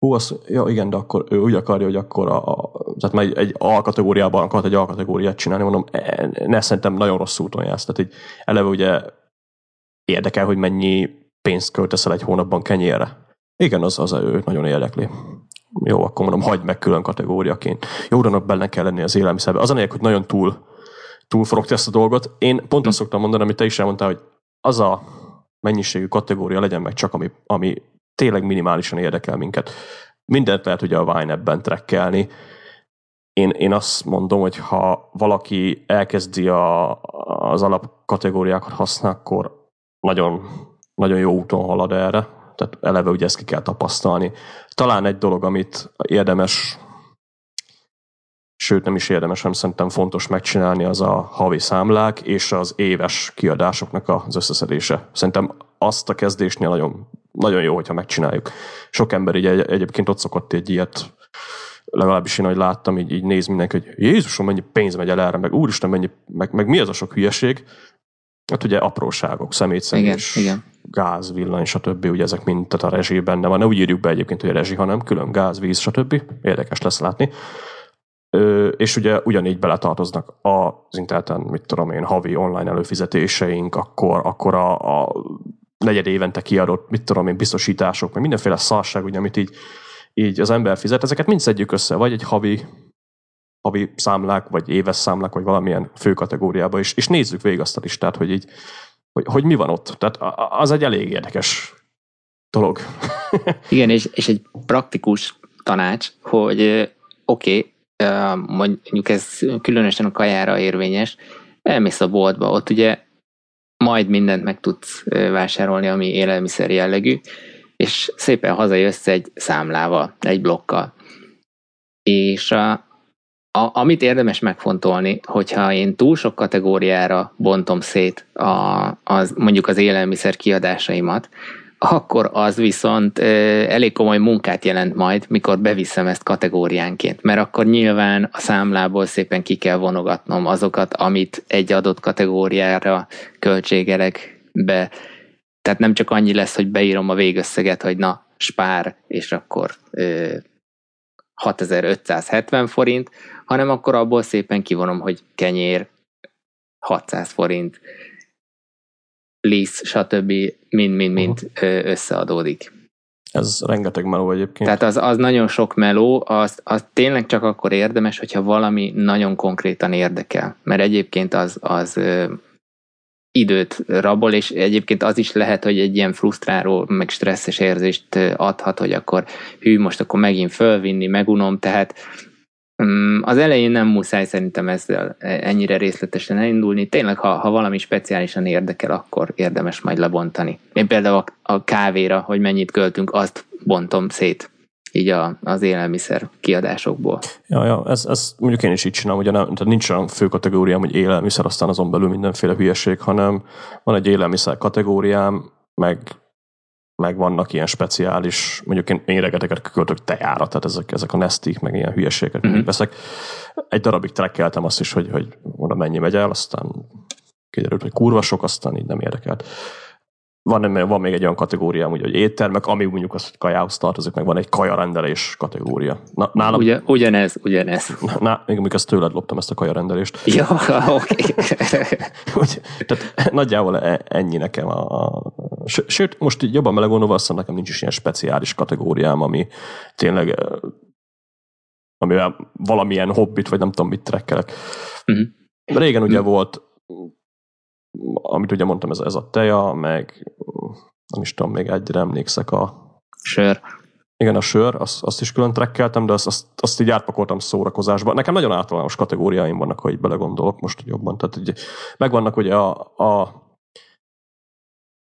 A: hú, az, ja igen, de akkor ő úgy akarja, hogy akkor a, a tehát már egy, egy alkategóriában akart egy alkategóriát csinálni, mondom, e, ne szerintem nagyon rossz úton jársz. Tehát így eleve ugye érdekel, hogy mennyi pénzt költesz el egy hónapban kenyérre. Igen, az, az őt nagyon érdekli. Jó, akkor mondom, hagyd meg külön kategóriaként. Jó, benne kell lenni az élelmiszerbe. Az a hogy nagyon túl, túl ezt a dolgot. Én pont azt szoktam mondani, amit te is elmondtál, hogy az a mennyiségű kategória legyen meg csak, ami, ami tényleg minimálisan érdekel minket. Mindent lehet ugye a Vine ebben trekkelni. Én, én azt mondom, hogy ha valaki elkezdi a, az alapkategóriákat használni, akkor nagyon, nagyon jó úton halad erre. Tehát eleve ugye ezt ki kell tapasztalni. Talán egy dolog, amit érdemes sőt nem is érdemes, hanem szerintem fontos megcsinálni, az a havi számlák és az éves kiadásoknak az összeszedése. Szerintem azt a kezdésnél nagyon, nagyon jó, hogyha megcsináljuk. Sok ember így egy, egyébként ott szokott egy ilyet, legalábbis én, hogy láttam, így, így néz mindenki, hogy Jézusom, mennyi pénz megy el erre, meg úristen, mennyi, meg, meg mi az a sok hülyeség. Hát ugye apróságok, szemétszedés, igen, igen. gáz, villany, stb. Ugye ezek mind, tehát a rezsi benne van. Ne úgy írjuk be egyébként, hogy a rezsi, hanem külön gáz, víz, stb. Érdekes lesz látni. Ö, és ugye ugyanígy beletartoznak az interneten, mit tudom én, havi online előfizetéseink, akkor, akkor a, a negyed évente kiadott, mit tudom én, biztosítások, meg mindenféle szarság, ugye, amit így, így az ember fizet, ezeket mind szedjük össze, vagy egy havi, havi számlák, vagy éves számlák, vagy valamilyen fő kategóriába, és, és nézzük végig azt a listát, hogy így, hogy, hogy mi van ott. Tehát az egy elég érdekes dolog. [laughs]
B: Igen, és, és egy praktikus tanács, hogy oké, okay, mondjuk ez különösen a kajára érvényes, elmész a boltba, ott ugye majd mindent meg tudsz vásárolni, ami élelmiszer jellegű, és szépen hazajössz egy számlával, egy blokkal. És a, a, amit érdemes megfontolni, hogyha én túl sok kategóriára bontom szét a, az, mondjuk az élelmiszer kiadásaimat, akkor az viszont elég komoly munkát jelent majd, mikor beviszem ezt kategóriánként, mert akkor nyilván a számlából szépen ki kell vonogatnom azokat, amit egy adott kategóriára költségelek be. Tehát nem csak annyi lesz, hogy beírom a végösszeget, hogy na, spár, és akkor 6570 forint, hanem akkor abból szépen kivonom, hogy kenyér 600 forint, lisz, stb. mind-mind-mind uh-huh. összeadódik.
A: Ez rengeteg meló egyébként.
B: Tehát az, az nagyon sok meló, az, az tényleg csak akkor érdemes, hogyha valami nagyon konkrétan érdekel. Mert egyébként az, az ö, időt rabol, és egyébként az is lehet, hogy egy ilyen frusztráló, meg stresszes érzést adhat, hogy akkor hű, most akkor megint fölvinni, megunom, tehát az elején nem muszáj szerintem ezzel ennyire részletesen elindulni. Tényleg, ha, ha valami speciálisan érdekel, akkor érdemes majd lebontani. Én például a, a kávéra, hogy mennyit költünk, azt bontom szét így a, az élelmiszer kiadásokból.
A: Ja, ja ez, ez mondjuk én is így csinálom, ugye nem, tehát nincs olyan fő kategóriám, hogy élelmiszer, aztán azon belül mindenféle hülyeség, hanem van egy élelmiszer kategóriám, meg, meg vannak ilyen speciális, mondjuk én, én regeteket költök tejára, tehát ezek, ezek a nestik, meg ilyen hülyeségeket mm-hmm. veszek. Egy darabig trekkeltem azt is, hogy, hogy oda mennyi megy el, aztán kiderült, hogy kurva sok, aztán így nem érdekelt van, van még egy olyan kategória, úgy, hogy éttermek, ami mondjuk az, hogy kajához tartozik, meg van egy kajarendelés kategória.
B: Na, nálam, Ugye, ugyanez, ugyanez.
A: Na, még amikor ezt tőled loptam, ezt a kajarendelést. [laughs]
B: Ja, oké. [laughs]
A: Okay. tehát nagyjából e- ennyi nekem. A, a, sőt, most így jobban melegondolva, azt nekem nincs is ilyen speciális kategóriám, ami tényleg amivel valamilyen hobbit, vagy nem tudom mit trekkelek. Uh-huh. Régen ugye uh-huh. volt amit ugye mondtam, ez, ez a teja, meg nem is tudom, még egyre emlékszek a...
B: Sör.
A: Igen, a sör, azt, azt is külön trekkeltem, de azt, azt, azt így átpakoltam szórakozásba. Nekem nagyon általános kategóriáim vannak, ha így belegondolok most jobban. Tehát így megvannak ugye a, a,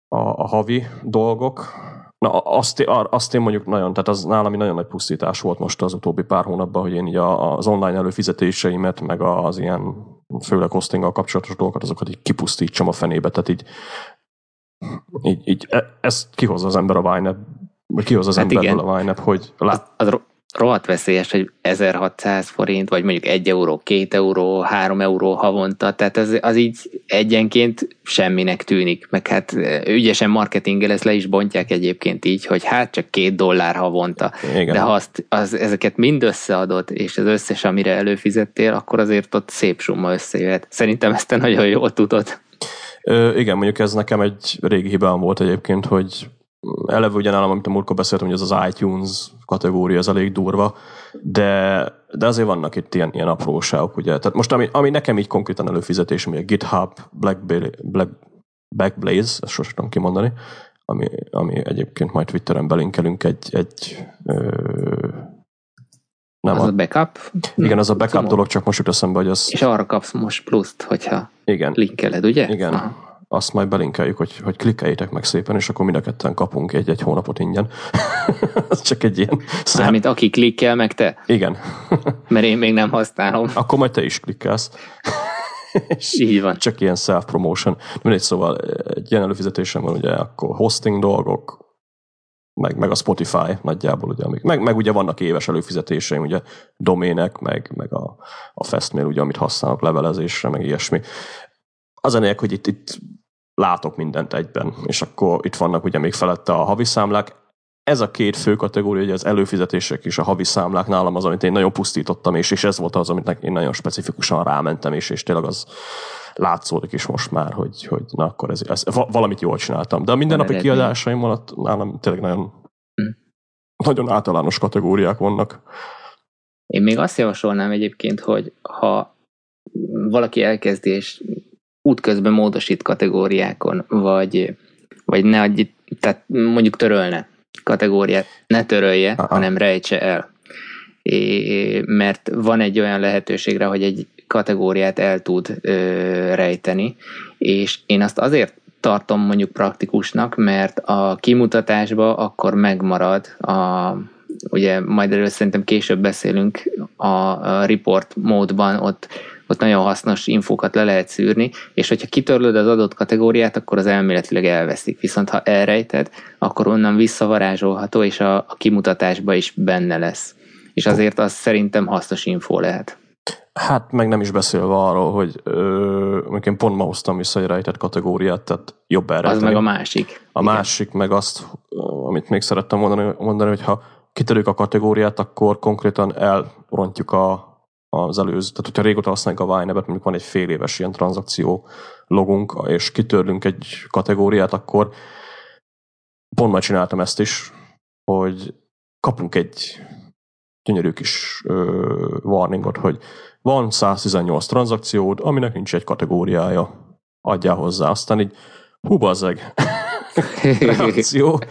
A: a, a havi dolgok, Na, azt, azt én mondjuk nagyon, tehát az nálam nagyon nagy pusztítás volt most az utóbbi pár hónapban, hogy én így az online előfizetéseimet, meg az ilyen főleg hostinggal kapcsolatos dolgokat, azokat így kipusztítsam a fenébe, tehát így, így, így e, ezt kihozza az ember a Vine vagy kihozza az hát emberből igen. a Vine hogy
B: lát... Az, az rohadt veszélyes, hogy 1600 forint, vagy mondjuk 1 euró, 2 euró, 3 euró havonta, tehát az, az így egyenként semminek tűnik, meg hát ügyesen marketinggel ezt le is bontják egyébként így, hogy hát csak két dollár havonta, Igen. de ha azt, az, ezeket mind összeadott, és az összes, amire előfizettél, akkor azért ott szép summa összejöhet. Szerintem ezt te nagyon jól tudod.
A: Ö, igen, mondjuk ez nekem egy régi hibám volt egyébként, hogy eleve ugye nálam, amit a múltkor beszéltem, hogy ez az iTunes kategória, ez elég durva, de, de azért vannak itt ilyen, ilyen apróságok, ugye. Tehát most ami, ami nekem így konkrétan előfizetés, ami a GitHub, Black, Black, Backblaze, ezt sosem tudom kimondani, ami, ami egyébként majd Twitteren belinkelünk egy, egy ö,
B: nem az a, a backup?
A: Igen, az a backup dolog, csak most jut eszembe, hogy az...
B: És arra kapsz most pluszt, hogyha igen. linkeled, ugye?
A: Igen. Aha azt majd belinkeljük, hogy, hogy klikkeljétek meg szépen, és akkor mind a ketten kapunk egy-egy hónapot ingyen. [laughs] Ez csak egy ilyen
B: szám. Mármint aki klikkel, meg te?
A: Igen. [laughs]
B: Mert én még nem használom.
A: Akkor majd te is klikkelsz. [laughs]
B: és Így van.
A: Csak ilyen self-promotion. Mindegy, szóval egy ilyen előfizetésem van, ugye akkor hosting dolgok, meg, meg a Spotify nagyjából, ugye, meg, meg ugye vannak éves előfizetéseim, ugye domének, meg, meg a, a Festmail, ugye, amit használok levelezésre, meg ilyesmi. Az a hogy itt, itt látok mindent egyben, és akkor itt vannak ugye még felette a havi számlák. Ez a két fő kategória, ugye az előfizetések és a havi számlák nálam az, amit én nagyon pusztítottam, és, és ez volt az, amit én nagyon specifikusan rámentem, és, és tényleg az látszódik is most már, hogy, hogy na akkor ez, ez, valamit jól csináltam. De a mindennapi kiadásaim alatt nálam tényleg nagyon, hm. nagyon általános kategóriák vannak.
B: Én még azt javasolnám egyébként, hogy ha valaki elkezdi, és útközben módosít kategóriákon, vagy, vagy ne adj, tehát mondjuk törölne kategóriát, ne törölje, Aha. hanem rejtse el. É, mert van egy olyan lehetőségre, hogy egy kategóriát el tud ö, rejteni, és én azt azért tartom mondjuk praktikusnak, mert a kimutatásba akkor megmarad a ugye majd erről szerintem később beszélünk a, a report módban, ott ott nagyon hasznos infókat le lehet szűrni, és hogyha kitörlöd az adott kategóriát, akkor az elméletileg elveszik. Viszont ha elrejted, akkor onnan visszavarázsolható, és a, a kimutatásba is benne lesz. És azért az szerintem hasznos info lehet.
A: Hát meg nem is beszélve arról, hogy ö, én pont ma hoztam vissza egy rejtett kategóriát, tehát jobb erre.
B: Az meg a másik.
A: A Igen. másik meg azt, amit még szerettem mondani, mondani hogy ha kitörjük a kategóriát, akkor konkrétan elrontjuk a, az előző, tehát hogyha régóta használjuk a Vine-et, mondjuk van egy fél éves ilyen tranzakció logunk, és kitörlünk egy kategóriát, akkor pont már csináltam ezt is, hogy kapunk egy gyönyörű kis ö, warningot, hogy van 118 tranzakciód, aminek nincs egy kategóriája, adjál hozzá. Aztán így, hú bazzeg, [laughs] reakció.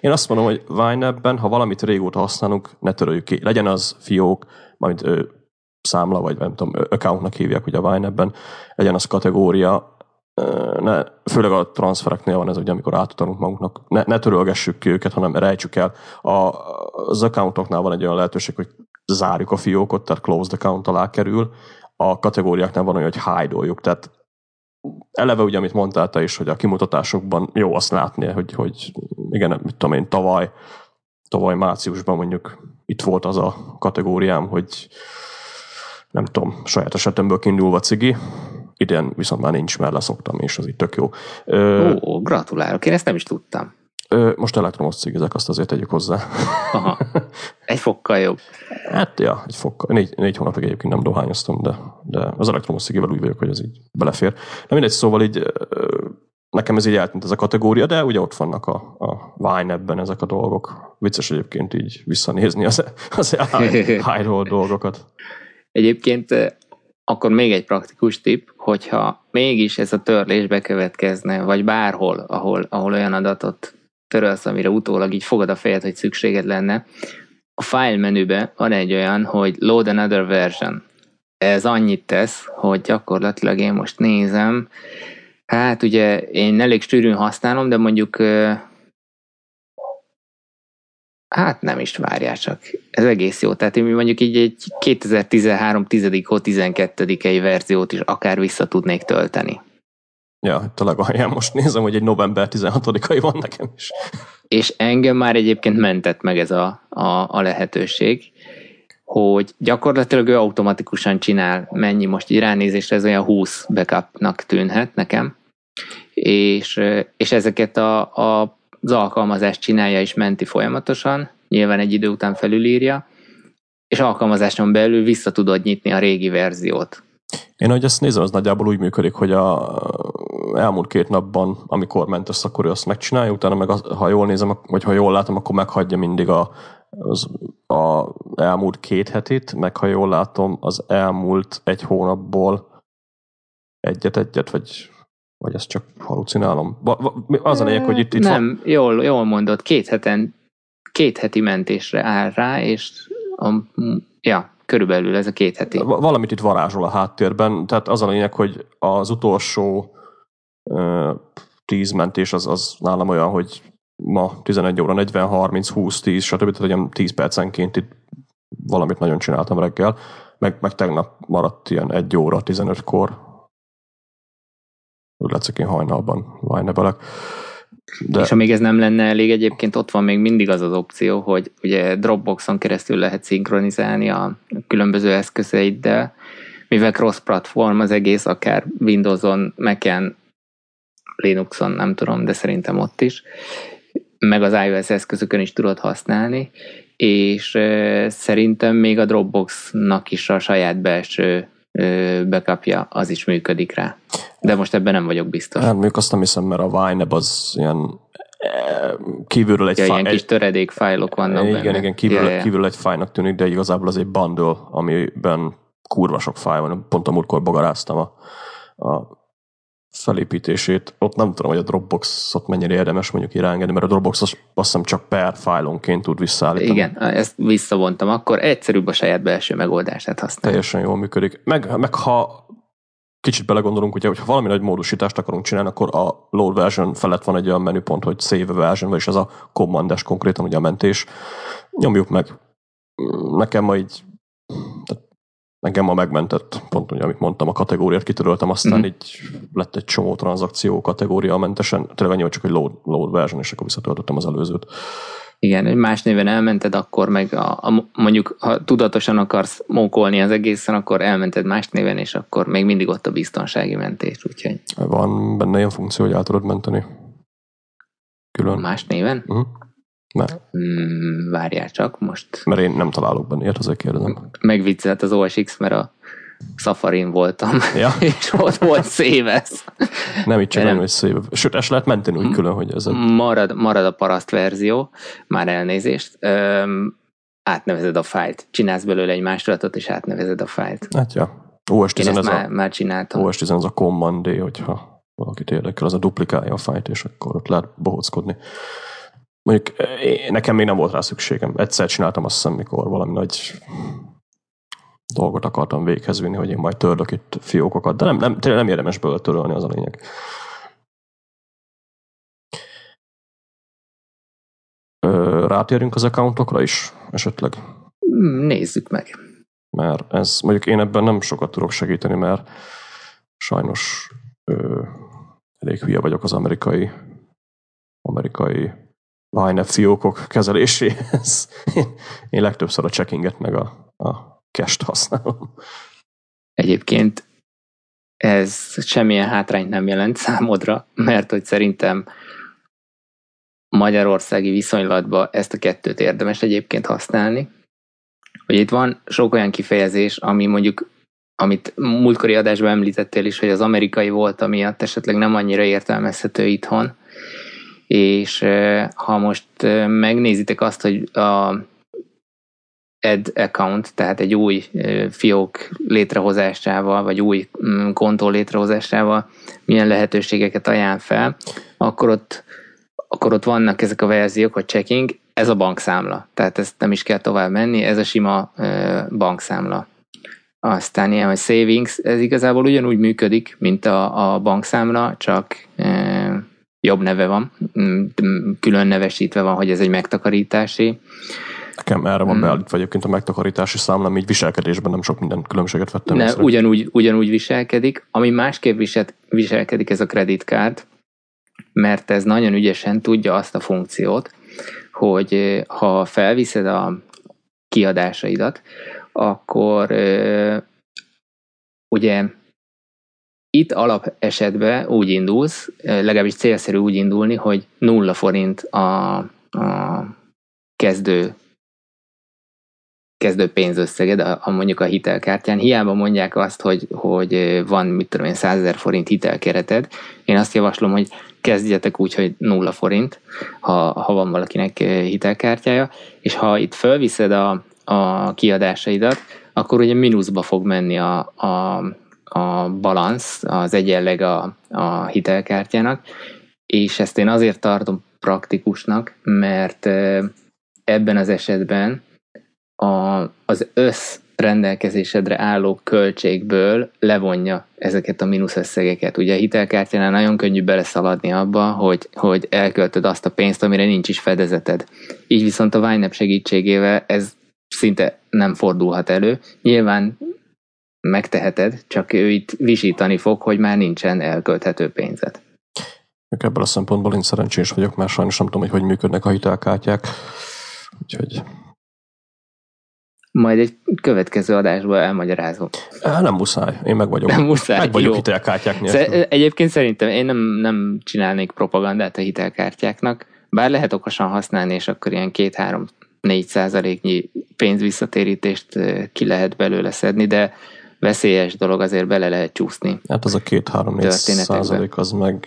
A: Én azt mondom, hogy Vine-ben, ha valamit régóta használunk, ne töröljük ki. Legyen az fiók, majd számla, vagy nem tudom, accountnak hívják ugye a Vine-ben, legyen az kategória, ne, főleg a transfereknél van ez, ugye, amikor átutalunk magunknak, ne, ne törölgessük ki őket, hanem rejtsük el. A, az accountoknál van egy olyan lehetőség, hogy zárjuk a fiókot, tehát closed account alá kerül, a kategóriáknál van olyan, hogy hide tehát eleve ugye, amit mondtál te is, hogy a kimutatásokban jó azt látni, hogy, hogy igen, mit tudom én, tavaly, tavaly márciusban mondjuk itt volt az a kategóriám, hogy nem tudom, saját esetemből kiindulva cigi, idén viszont már nincs, mert leszoktam, és az itt tök jó.
B: Ö, Ó, gratulálok, én ezt nem is tudtam.
A: Ö, most elektromos cigizek, azt azért tegyük hozzá.
B: Aha. [laughs] Egy fokkal jobb.
A: Hát, ja, egy fokkal. Négy, négy hónapig egyébként nem dohányoztam, de, de az elektromos cigivel úgy vagyok, hogy ez így belefér. Na mindegy, szóval így nekem ez így eltűnt ez a kategória, de ugye ott vannak a, a Vine ebben ezek a dolgok. Vicces egyébként így visszanézni az, az [laughs] high dolgokat.
B: Egyébként akkor még egy praktikus tip, hogyha mégis ez a törlés bekövetkezne, vagy bárhol, ahol, ahol olyan adatot törölsz, amire utólag így fogad a fejed, hogy szükséged lenne, a file menübe van egy olyan, hogy load another version. Ez annyit tesz, hogy gyakorlatilag én most nézem, hát ugye én elég sűrűn használom, de mondjuk Hát nem is várjál csak. Ez egész jó. Tehát én mondjuk így egy 2013 10 12 egy verziót is akár vissza tudnék tölteni.
A: Ja, legalján most nézem, hogy egy november 16-ai van nekem is.
B: És engem már egyébként mentett meg ez a, a, a lehetőség, hogy gyakorlatilag ő automatikusan csinál, mennyi most így ránézésre, ez olyan 20 backupnak tűnhet nekem, és, és ezeket a, a az alkalmazást csinálja és menti folyamatosan, nyilván egy idő után felülírja, és alkalmazáson belül vissza tudod nyitni a régi verziót.
A: Én ahogy ezt nézem, az nagyjából úgy működik, hogy a elmúlt két napban, amikor ment össze, akkor ő azt megcsinálja, utána meg az, ha jól nézem, vagy ha jól látom, akkor meghagyja mindig a, az a elmúlt két hetit, meg ha jól látom, az elmúlt egy hónapból egyet-egyet, vagy vagy ezt csak halucinálom? Az a lényeg, hogy itt, itt
B: Nem, van... jól, jól mondod, két heten, két heti mentésre áll rá, és a, ja, körülbelül ez a két heti.
A: Valamit itt varázsol a háttérben, tehát az a lényeg, hogy az utolsó uh, tíz mentés az, az nálam olyan, hogy ma 11 óra 40, 30, 20, 10, stb. Tehát ilyen 10 percenként itt valamit nagyon csináltam reggel, meg, meg tegnap maradt ilyen 1 óra 15-kor, úgy látszik, én hajnalban vajnebelek.
B: De... És amíg ez nem lenne elég, egyébként ott van még mindig az az opció, hogy ugye Dropboxon keresztül lehet szinkronizálni a különböző eszközeiddel, mivel cross-platform az egész, akár Windows-on, Mac-en, Linuxon, nem tudom, de szerintem ott is, meg az iOS eszközökön is tudod használni, és szerintem még a Dropboxnak is a saját belső bekapja, az is működik rá. De most ebben nem vagyok biztos.
A: Hát mondjuk azt nem hiszem, mert a Vineb az ilyen kívülről egy
B: ja, fáj... ilyen kis töredék fájlok vannak
A: igen, benne. Igen, kívül, ja, kívül egy fájnak tűnik, de igazából az egy bundle, amiben kurva sok fáj van. Pont a múltkor bagaráztam a, a felépítését. Ott nem tudom, hogy a Dropbox-ot mennyire érdemes mondjuk irányítani, mert a Dropbox azt hiszem csak per fájlonként tud visszaállítani.
B: Igen, ezt visszavontam. Akkor egyszerűbb a saját belső megoldását használni.
A: Teljesen jól működik. Meg, meg ha kicsit belegondolunk, ugye, hogy ha valami nagy módosítást akarunk csinálni, akkor a load version felett van egy olyan menüpont, hogy save version, vagyis ez a commandes konkrétan ugye a mentés. Nyomjuk meg. Nekem ma így tehát engem ma megmentett, pont ugye, amit mondtam, a kategóriát kitöröltem, aztán mm. így lett egy csomó tranzakció kategória mentesen, tényleg hogy csak egy load, load version, és akkor visszatöltöttem az előzőt.
B: Igen, hogy más néven elmented, akkor meg a, a, mondjuk, ha tudatosan akarsz mókolni az egészen, akkor elmented más néven, és akkor még mindig ott a biztonsági mentés, úgyhogy...
A: Van benne ilyen funkció, hogy át tudod menteni?
B: Külön. Más néven?
A: Uh-huh. Ne.
B: Mm, várjál csak, most...
A: Mert én nem találok benne ilyet, azért kérdezem.
B: Megviccelt az OSX, mert a Safarin voltam, ja. [laughs] és ott volt szévesz.
A: Nem csak nem, hogy szév. Sőt, es lehet menteni úgy külön, hogy ez a...
B: Marad, marad a paraszt verzió, már elnézést. Öm, átnevezed a fájlt. Csinálsz belőle egy másolatot, és átnevezed a fájlt.
A: Hát ja. OS10
B: Én
A: ez
B: már,
A: a,
B: már csináltam.
A: OS10 ez a command D, hogyha valakit érdekel, az a duplikálja a fájlt, és akkor ott lehet bohockodni. Mondjuk nekem még nem volt rá szükségem. Egyszer csináltam azt hiszem, mikor valami nagy dolgot akartam véghez vinni, hogy én majd törlök itt fiókokat, de nem, nem, tényleg nem érdemes belőle törölni, az a lényeg. Rátérünk az accountokra is esetleg?
B: Nézzük meg.
A: Mert ez, mondjuk én ebben nem sokat tudok segíteni, mert sajnos ö, elég hülye vagyok az amerikai amerikai YNAB fiókok kezeléséhez. [laughs] Én legtöbbször a checkinget meg a, a cache-t használom.
B: Egyébként ez semmilyen hátrányt nem jelent számodra, mert hogy szerintem magyarországi viszonylatban ezt a kettőt érdemes egyébként használni. Hogy itt van sok olyan kifejezés, ami mondjuk, amit múltkori adásban említettél is, hogy az amerikai volt, amiatt esetleg nem annyira értelmezhető itthon, és ha most megnézitek azt, hogy a add account, tehát egy új fiók létrehozásával, vagy új mm, kontó létrehozásával milyen lehetőségeket ajánl fel, akkor ott, akkor ott vannak ezek a verziók, hogy checking, ez a bankszámla. Tehát ezt nem is kell tovább menni, ez a sima bankszámla. Aztán ilyen, hogy savings, ez igazából ugyanúgy működik, mint a, a bankszámla, csak jobb neve van, külön nevesítve van, hogy ez egy megtakarítási.
A: Nekem erre van mm. beállítva egyébként a megtakarítási számlám, így viselkedésben nem sok minden különbséget vettem
B: ne, Ugyanúgy, ugyanúgy viselkedik. Ami másképp visel, viselkedik, ez a kreditkárd, mert ez nagyon ügyesen tudja azt a funkciót, hogy ha felviszed a kiadásaidat, akkor ugye itt alap esetben úgy indulsz, legalábbis célszerű úgy indulni, hogy nulla forint a, a kezdő kezdő pénzösszeged, a, a mondjuk a hitelkártyán. Hiába mondják azt, hogy, hogy van, mit tudom én, 100 ezer forint hitelkereted. Én azt javaslom, hogy kezdjetek úgy, hogy nulla forint, ha, ha van valakinek hitelkártyája, és ha itt fölviszed a, a kiadásaidat, akkor ugye mínuszba fog menni a, a, a balansz, az egyenleg a, a hitelkártyának, és ezt én azért tartom praktikusnak, mert ebben az esetben a, az össz rendelkezésedre álló költségből levonja ezeket a mínuszösszegeket. Ugye a hitelkártyánál nagyon könnyű beleszaladni abba, hogy, hogy elköltöd azt a pénzt, amire nincs is fedezeted. Így viszont a YNAB segítségével ez szinte nem fordulhat elő. Nyilván megteheted, csak ő itt visítani fog, hogy már nincsen elkölthető pénzed.
A: Ebből a szempontból én szerencsés vagyok, mert sajnos nem tudom, hogy hogy működnek a hitelkártyák. Úgyhogy...
B: Majd egy következő adásban elmagyarázom.
A: Nem muszáj, én meg vagyok.
B: Nem muszáj,
A: meg vagyok jó. hitelkártyák
B: nélkül. Egyébként szerintem én nem, nem csinálnék propagandát a hitelkártyáknak, bár lehet okosan használni, és akkor ilyen két-három 4 százaléknyi pénzvisszatérítést ki lehet belőle szedni, de veszélyes dolog, azért bele lehet csúszni.
A: Hát az a 2-3-4 százalék az meg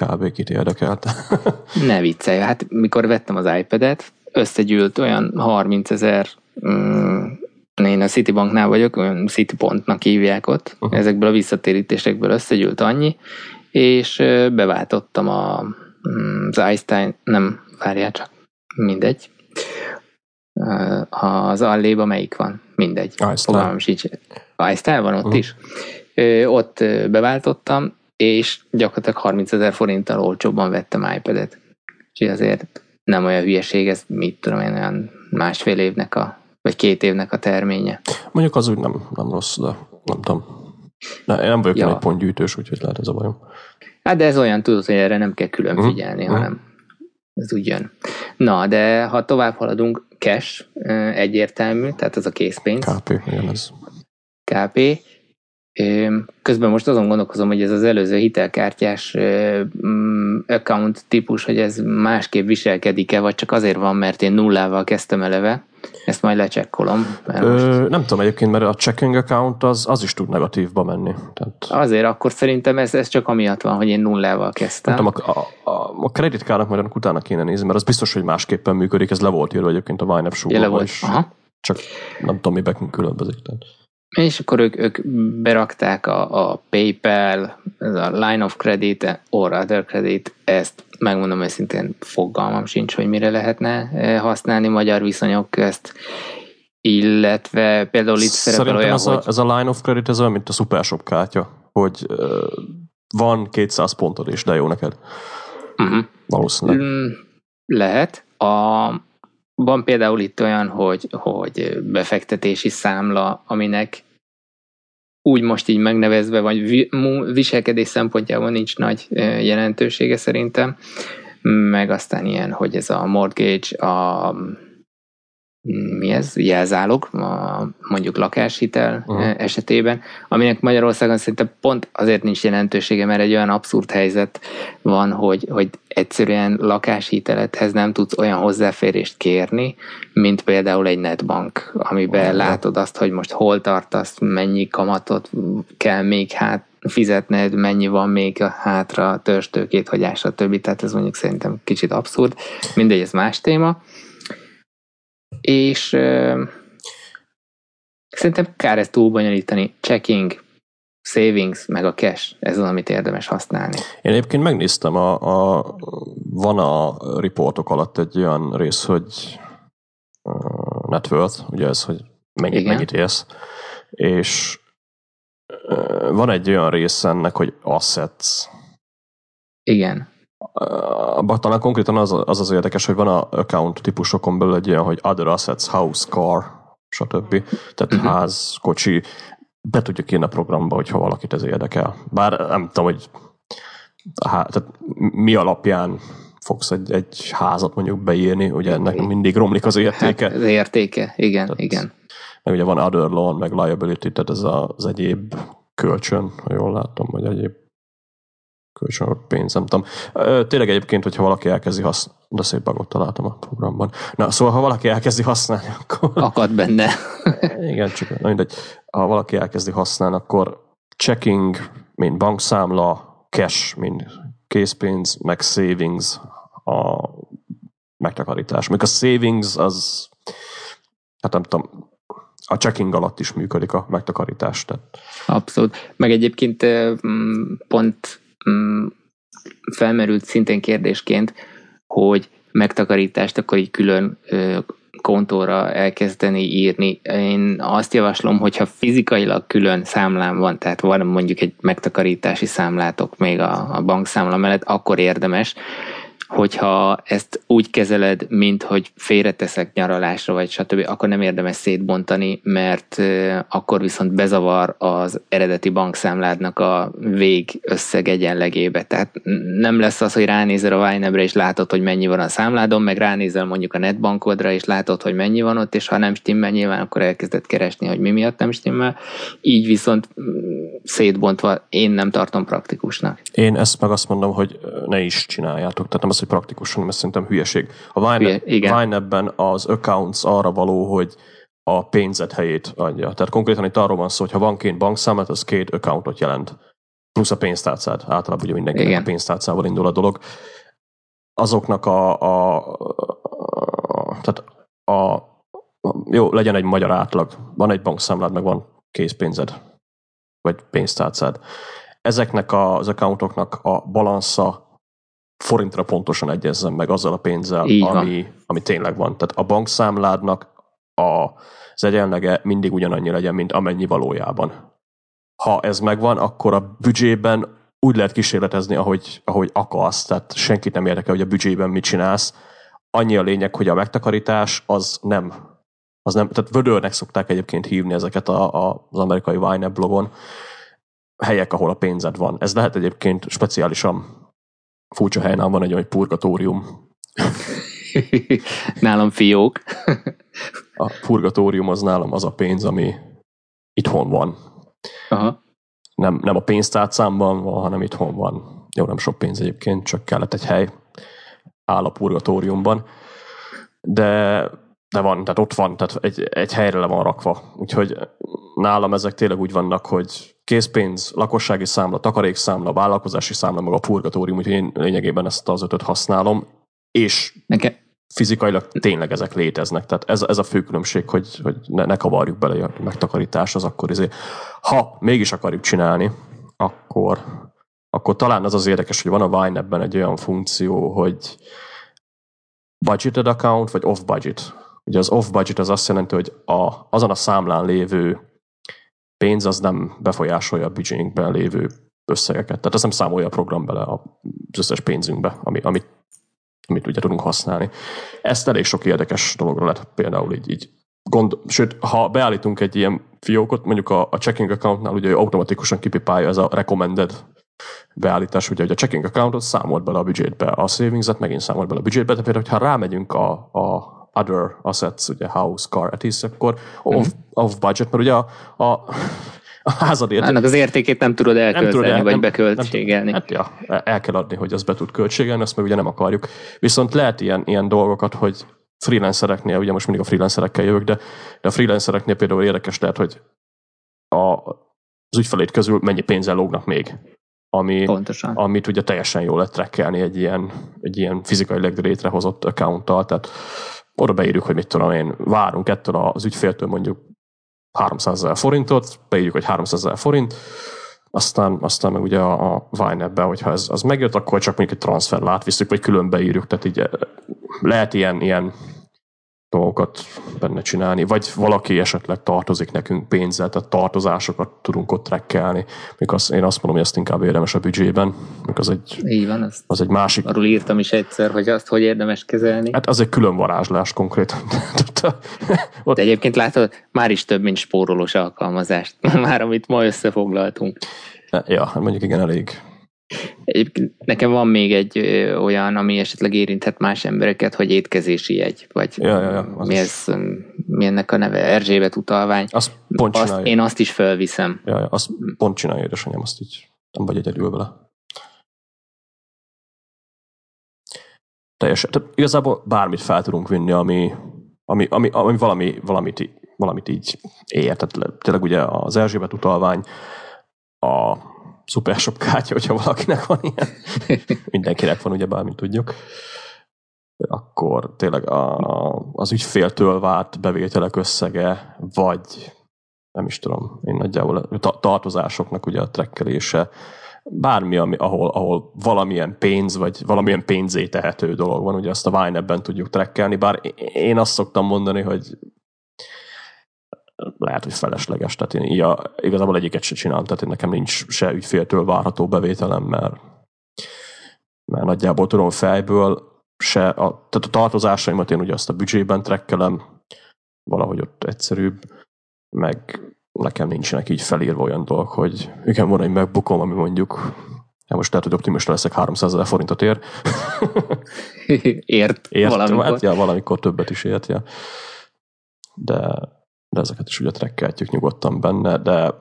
A: kb. kit érdekelt. [laughs]
B: ne viccelj, hát mikor vettem az iPad-et, összegyűlt olyan 30 ezer mm, én a Citibanknál vagyok, olyan Citipontnak hívják ott, uh-huh. ezekből a visszatérítésekből összegyűlt annyi, és beváltottam a, mm, az Einstein, nem, várjál csak, mindegy, az alléba melyik van? Mindegy. Fogalmam sincs. Ice van ott uh-huh. is. Ö, ott beváltottam, és gyakorlatilag 30 ezer forinttal olcsóbban vettem iPad-et. Úgyhogy azért nem olyan hülyeség, ez mit tudom én, olyan másfél évnek a, vagy két évnek a terménye.
A: Mondjuk az úgy nem, nem rossz, de nem tudom. De én nem vagyok ja. egy pontgyűjtős, úgyhogy lehet ez a bajom.
B: Hát de ez olyan, tudod, hogy erre nem kell külön mhm. figyelni, uh-huh. hanem ez úgy jön. Na, de ha tovább haladunk, cash egyértelmű, tehát az a készpénz.
A: KP, igen ez.
B: KP. Közben most azon gondolkozom, hogy ez az előző hitelkártyás mm, account típus, hogy ez másképp viselkedik-e, vagy csak azért van, mert én nullával kezdtem eleve. Ezt majd lecsekkolom.
A: Ö, most... Nem tudom egyébként, mert a checking account az, az is tud negatívba menni. Tehát...
B: Azért akkor szerintem ez, ez csak amiatt van, hogy én nullával kezdtem.
A: Nem tudom, a, a, a, kreditkárnak majd utána kéne nézni, mert az biztos, hogy másképpen működik, ez le volt írva egyébként a YNAB súgóban is. Aha. Csak nem tudom, miben különbözik. Tehát.
B: És akkor ők, ők berakták a, a PayPal, ez a line of credit or other credit, ezt megmondom őszintén fogalmam sincs, hogy mire lehetne használni magyar viszonyok ezt. illetve például itt szerepel
A: Szerintem
B: olyan,
A: ez, a,
B: hogy...
A: ez a line of credit, ez olyan, mint a Supershop kártya, hogy uh, van 200 pontod is, de jó neked.
B: Uh-huh.
A: Valószínűleg.
B: Mm, lehet. A, van például itt olyan, hogy, hogy befektetési számla, aminek úgy most így megnevezve, vagy viselkedés szempontjából nincs nagy jelentősége szerintem, meg aztán ilyen, hogy ez a mortgage, a mi ez, jelzálog, a, mondjuk lakáshitel uh-huh. esetében, aminek Magyarországon szerintem pont azért nincs jelentősége, mert egy olyan abszurd helyzet van, hogy, hogy egyszerűen lakáshitelethez nem tudsz olyan hozzáférést kérni, mint például egy netbank, amiben uh-huh. látod azt, hogy most hol tartasz, mennyi kamatot kell még hát fizetned, mennyi van még a hátra, törstőkét, hogy többi, tehát ez mondjuk szerintem kicsit abszurd. Mindegy, ez más téma és uh, szerintem kár ezt túlbonyolítani. Checking, savings, meg a cash, ez az, amit érdemes használni.
A: Én egyébként megnéztem, a, a, van a riportok alatt egy olyan rész, hogy uh, net worth, ugye ez, hogy mennyit, Igen. mennyit élsz, és uh, van egy olyan rész ennek, hogy assets.
B: Igen
A: abban talán konkrétan az, az az érdekes, hogy van a account típusokon belül egy olyan, hogy other assets, house, car, stb. Tehát uh-huh. ház, kocsi, be tudja írni a programba, hogyha valakit ez érdekel. Bár nem tudom, hogy há, tehát mi alapján fogsz egy, egy házat mondjuk beírni, ugye ennek mindig romlik az értéke. Hát,
B: az értéke, igen, tehát, igen.
A: Meg ugye van other loan, meg liability, tehát ez az egyéb kölcsön, ha jól látom, vagy egyéb kölcsönök pénz, nem tudom. Tényleg egyébként, hogyha valaki elkezdi használni, de szép bagot találtam a programban. Na, szóval, ha valaki elkezdi használni, [laughs] akkor...
B: Akad benne.
A: Igen, csak na mindegy. Ha valaki elkezdi használni, akkor checking, mint bankszámla, cash, mint készpénz, meg savings, a megtakarítás. Még a savings az, hát nem tudom, a checking alatt is működik a megtakarítás. Tehát.
B: Abszolút. Meg egyébként pont Mm, felmerült szintén kérdésként, hogy megtakarítást akkor így külön kontóra elkezdeni írni. Én azt javaslom, hogyha fizikailag külön számlám van, tehát van mondjuk egy megtakarítási számlátok még a, a bankszámla mellett, akkor érdemes, hogyha ezt úgy kezeled, mint hogy félreteszek nyaralásra, vagy stb., akkor nem érdemes szétbontani, mert akkor viszont bezavar az eredeti bankszámládnak a vég összeg egyenlegébe. Tehát nem lesz az, hogy ránézel a Vinebre és látod, hogy mennyi van a számládon, meg ránézel mondjuk a netbankodra és látod, hogy mennyi van ott, és ha nem stimmel nyilván, akkor elkezded keresni, hogy mi miatt nem stimmel. Így viszont szétbontva én nem tartom praktikusnak.
A: Én ezt meg azt mondom, hogy ne is csináljátok. Tehát nem az, hogy praktikus, hanem ez szerintem hülyeség. A Vine, az accounts arra való, hogy a pénzet helyét adja. Tehát konkrétan itt arról van szó, hogy ha van két bankszámlát, az két accountot jelent. Plusz a pénztárcád. Általában ugye mindenkinek Igen. a pénztárcával indul a dolog. Azoknak a, a, a tehát a, a, jó, legyen egy magyar átlag. Van egy bankszámlád, meg van készpénzed, vagy pénztárcád. Ezeknek az accountoknak a balansza forintra pontosan egyezzen meg azzal a pénzzel, ami, ami tényleg van. Tehát a bankszámládnak a, az egyenlege mindig ugyanannyi legyen, mint amennyi valójában. Ha ez megvan, akkor a büdzsében úgy lehet kísérletezni, ahogy, ahogy akarsz, tehát senkit nem érdekel, hogy a büdzsében mit csinálsz. Annyi a lényeg, hogy a megtakarítás az nem, az nem tehát vödörnek szokták egyébként hívni ezeket a, a, az amerikai Vine blogon, helyek, ahol a pénzed van. Ez lehet egyébként speciálisan furcsa helyen van egy olyan purgatórium. [laughs]
B: nálam fiók. [laughs]
A: a purgatórium az nálam az a pénz, ami itthon van.
B: Aha.
A: Nem, nem a pénztárcámban van, hanem itthon van. Jó, nem sok pénz egyébként, csak kellett egy hely. Áll a purgatóriumban. De, de van, tehát ott van, tehát egy, egy helyre le van rakva. Úgyhogy nálam ezek tényleg úgy vannak, hogy készpénz, lakossági számla, takarékszámla, vállalkozási számla, meg a purgatórium, úgyhogy én lényegében ezt az ötöt használom, és Nekem, fizikailag tényleg ezek léteznek. Tehát ez, ez a fő különbség, hogy, hogy ne, ne kavarjuk bele a megtakarítás, az akkor izé. Ha mégis akarjuk csinálni, akkor, akkor talán az az érdekes, hogy van a ebben egy olyan funkció, hogy budgeted account, vagy off budget ugye az off-budget az azt jelenti, hogy a, azon a számlán lévő pénz az nem befolyásolja a budgetingben lévő összegeket. Tehát ez nem számolja a program bele az összes pénzünkbe, ami, amit, amit ugye tudunk használni. Ezt elég sok érdekes dologra lehet például így, így gond, sőt, ha beállítunk egy ilyen fiókot, mondjuk a, a checking accountnál ugye automatikusan kipipálja ez a recommended beállítás, ugye, hogy a checking accountot számolt bele a budgetbe, a savings-et megint számolt bele a budgetbe, de például, ha rámegyünk a, a other assets, ugye house, car, etis, akkor off, mm-hmm. off budget, mert ugye a, a a házadért.
B: Annak az értékét nem tudod elkölteni, nem tudod el, vagy nem, beköltségelni.
A: Nem, hát ja, el kell adni, hogy az be tud költségelni, azt meg ugye nem akarjuk. Viszont lehet ilyen, ilyen dolgokat, hogy freelancereknél, ugye most mindig a freelancerekkel jövök, de, de a freelancereknél például érdekes lehet, hogy a, az ügyfelét közül mennyi pénzzel lógnak még. Ami,
B: Pontosan.
A: Amit ugye teljesen jól lehet trackelni egy ilyen, egy ilyen fizikailag létrehozott accounttal, tehát oda beírjuk, hogy mit tudom én, várunk ettől az ügyféltől mondjuk 300 ezer forintot, beírjuk, hogy 300 ezer forint, aztán, aztán meg ugye a, a Vine-be, hogyha ez az megjött, akkor csak mondjuk egy transfer átviszük, vagy külön beírjuk, tehát így eh, lehet ilyen, ilyen dolgokat benne csinálni, vagy valaki esetleg tartozik nekünk pénzzel, tehát tartozásokat tudunk ott trekkelni. Még azt, én azt mondom, hogy ezt inkább érdemes a büdzsében, még az egy,
B: Így van, az,
A: az egy másik...
B: Arról írtam is egyszer, hogy azt hogy érdemes kezelni.
A: Hát az egy külön varázslás konkrétan. [laughs] [laughs]
B: ott... De egyébként látod, már is több, mint spórolós alkalmazást, [laughs] már amit ma összefoglaltunk.
A: Ja, hát mondjuk igen, elég,
B: Egyébként nekem van még egy ö, olyan, ami esetleg érinthet más embereket, hogy étkezési jegy, vagy
A: ja, ja, ja,
B: mi, ez, mi ennek a neve, Erzsébet utalvány.
A: Azt pont
B: azt, én azt is felviszem.
A: Ja, ja, azt pont csinálja édesanyám, azt így nem vagy egyedül vele. Teljesen. Tehát igazából bármit fel tudunk vinni, ami, ami, ami, ami valami, valamit, valamit így ér. Tehát tényleg ugye az Erzsébet utalvány, a Supershop kártya, hogyha valakinek van ilyen. [laughs] Mindenkinek van, ugye bármint tudjuk. Akkor tényleg a, az ügyféltől várt bevételek összege, vagy nem is tudom, én nagyjából a tartozásoknak ugye a trekkelése, bármi, ami, ahol, ahol valamilyen pénz, vagy valamilyen pénzé tehető dolog van, ugye azt a Vine ebben tudjuk trekkelni, bár én azt szoktam mondani, hogy lehet, hogy felesleges. Tehát én ja, igazából egyiket se csinálom, tehát én nekem nincs se ügyféltől várható bevételem, mert, mert nagyjából tudom fejből se, a, tehát a tartozásaimat én ugye azt a büdzsében trekkelem, valahogy ott egyszerűbb, meg nekem nincsenek így felírva olyan dolog, hogy igen, van egy megbukom, ami mondjuk hát most lehet, hogy optimista leszek, 300 ezer forintot ér. [laughs]
B: ért, ért valamikor.
A: Hát, ja, valamikor többet is ért, ja. De de ezeket is ugye trekkeltjük nyugodtan benne, de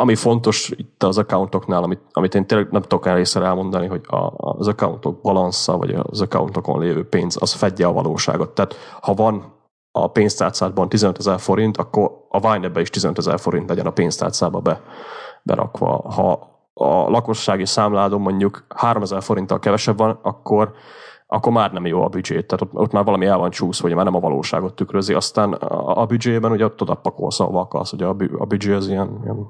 A: ami fontos itt az accountoknál, amit, amit én tényleg nem tudok el részre elmondani, hogy a, az accountok balansza, vagy az accountokon lévő pénz, az fedje a valóságot. Tehát ha van a pénztárcádban 15 ezer forint, akkor a Vine is 15 ezer forint legyen a pénztárcába be, berakva. Ha a lakossági számládon mondjuk 3000 forinttal kevesebb van, akkor akkor már nem jó a büdzsét, tehát ott, ott már valami el van csúsz, hogy már nem a valóságot tükrözi. Aztán a, a büdzsében ugye ott oda pakolsz, ahova akarsz, ugye a, a büdzsé az ilyen, ilyen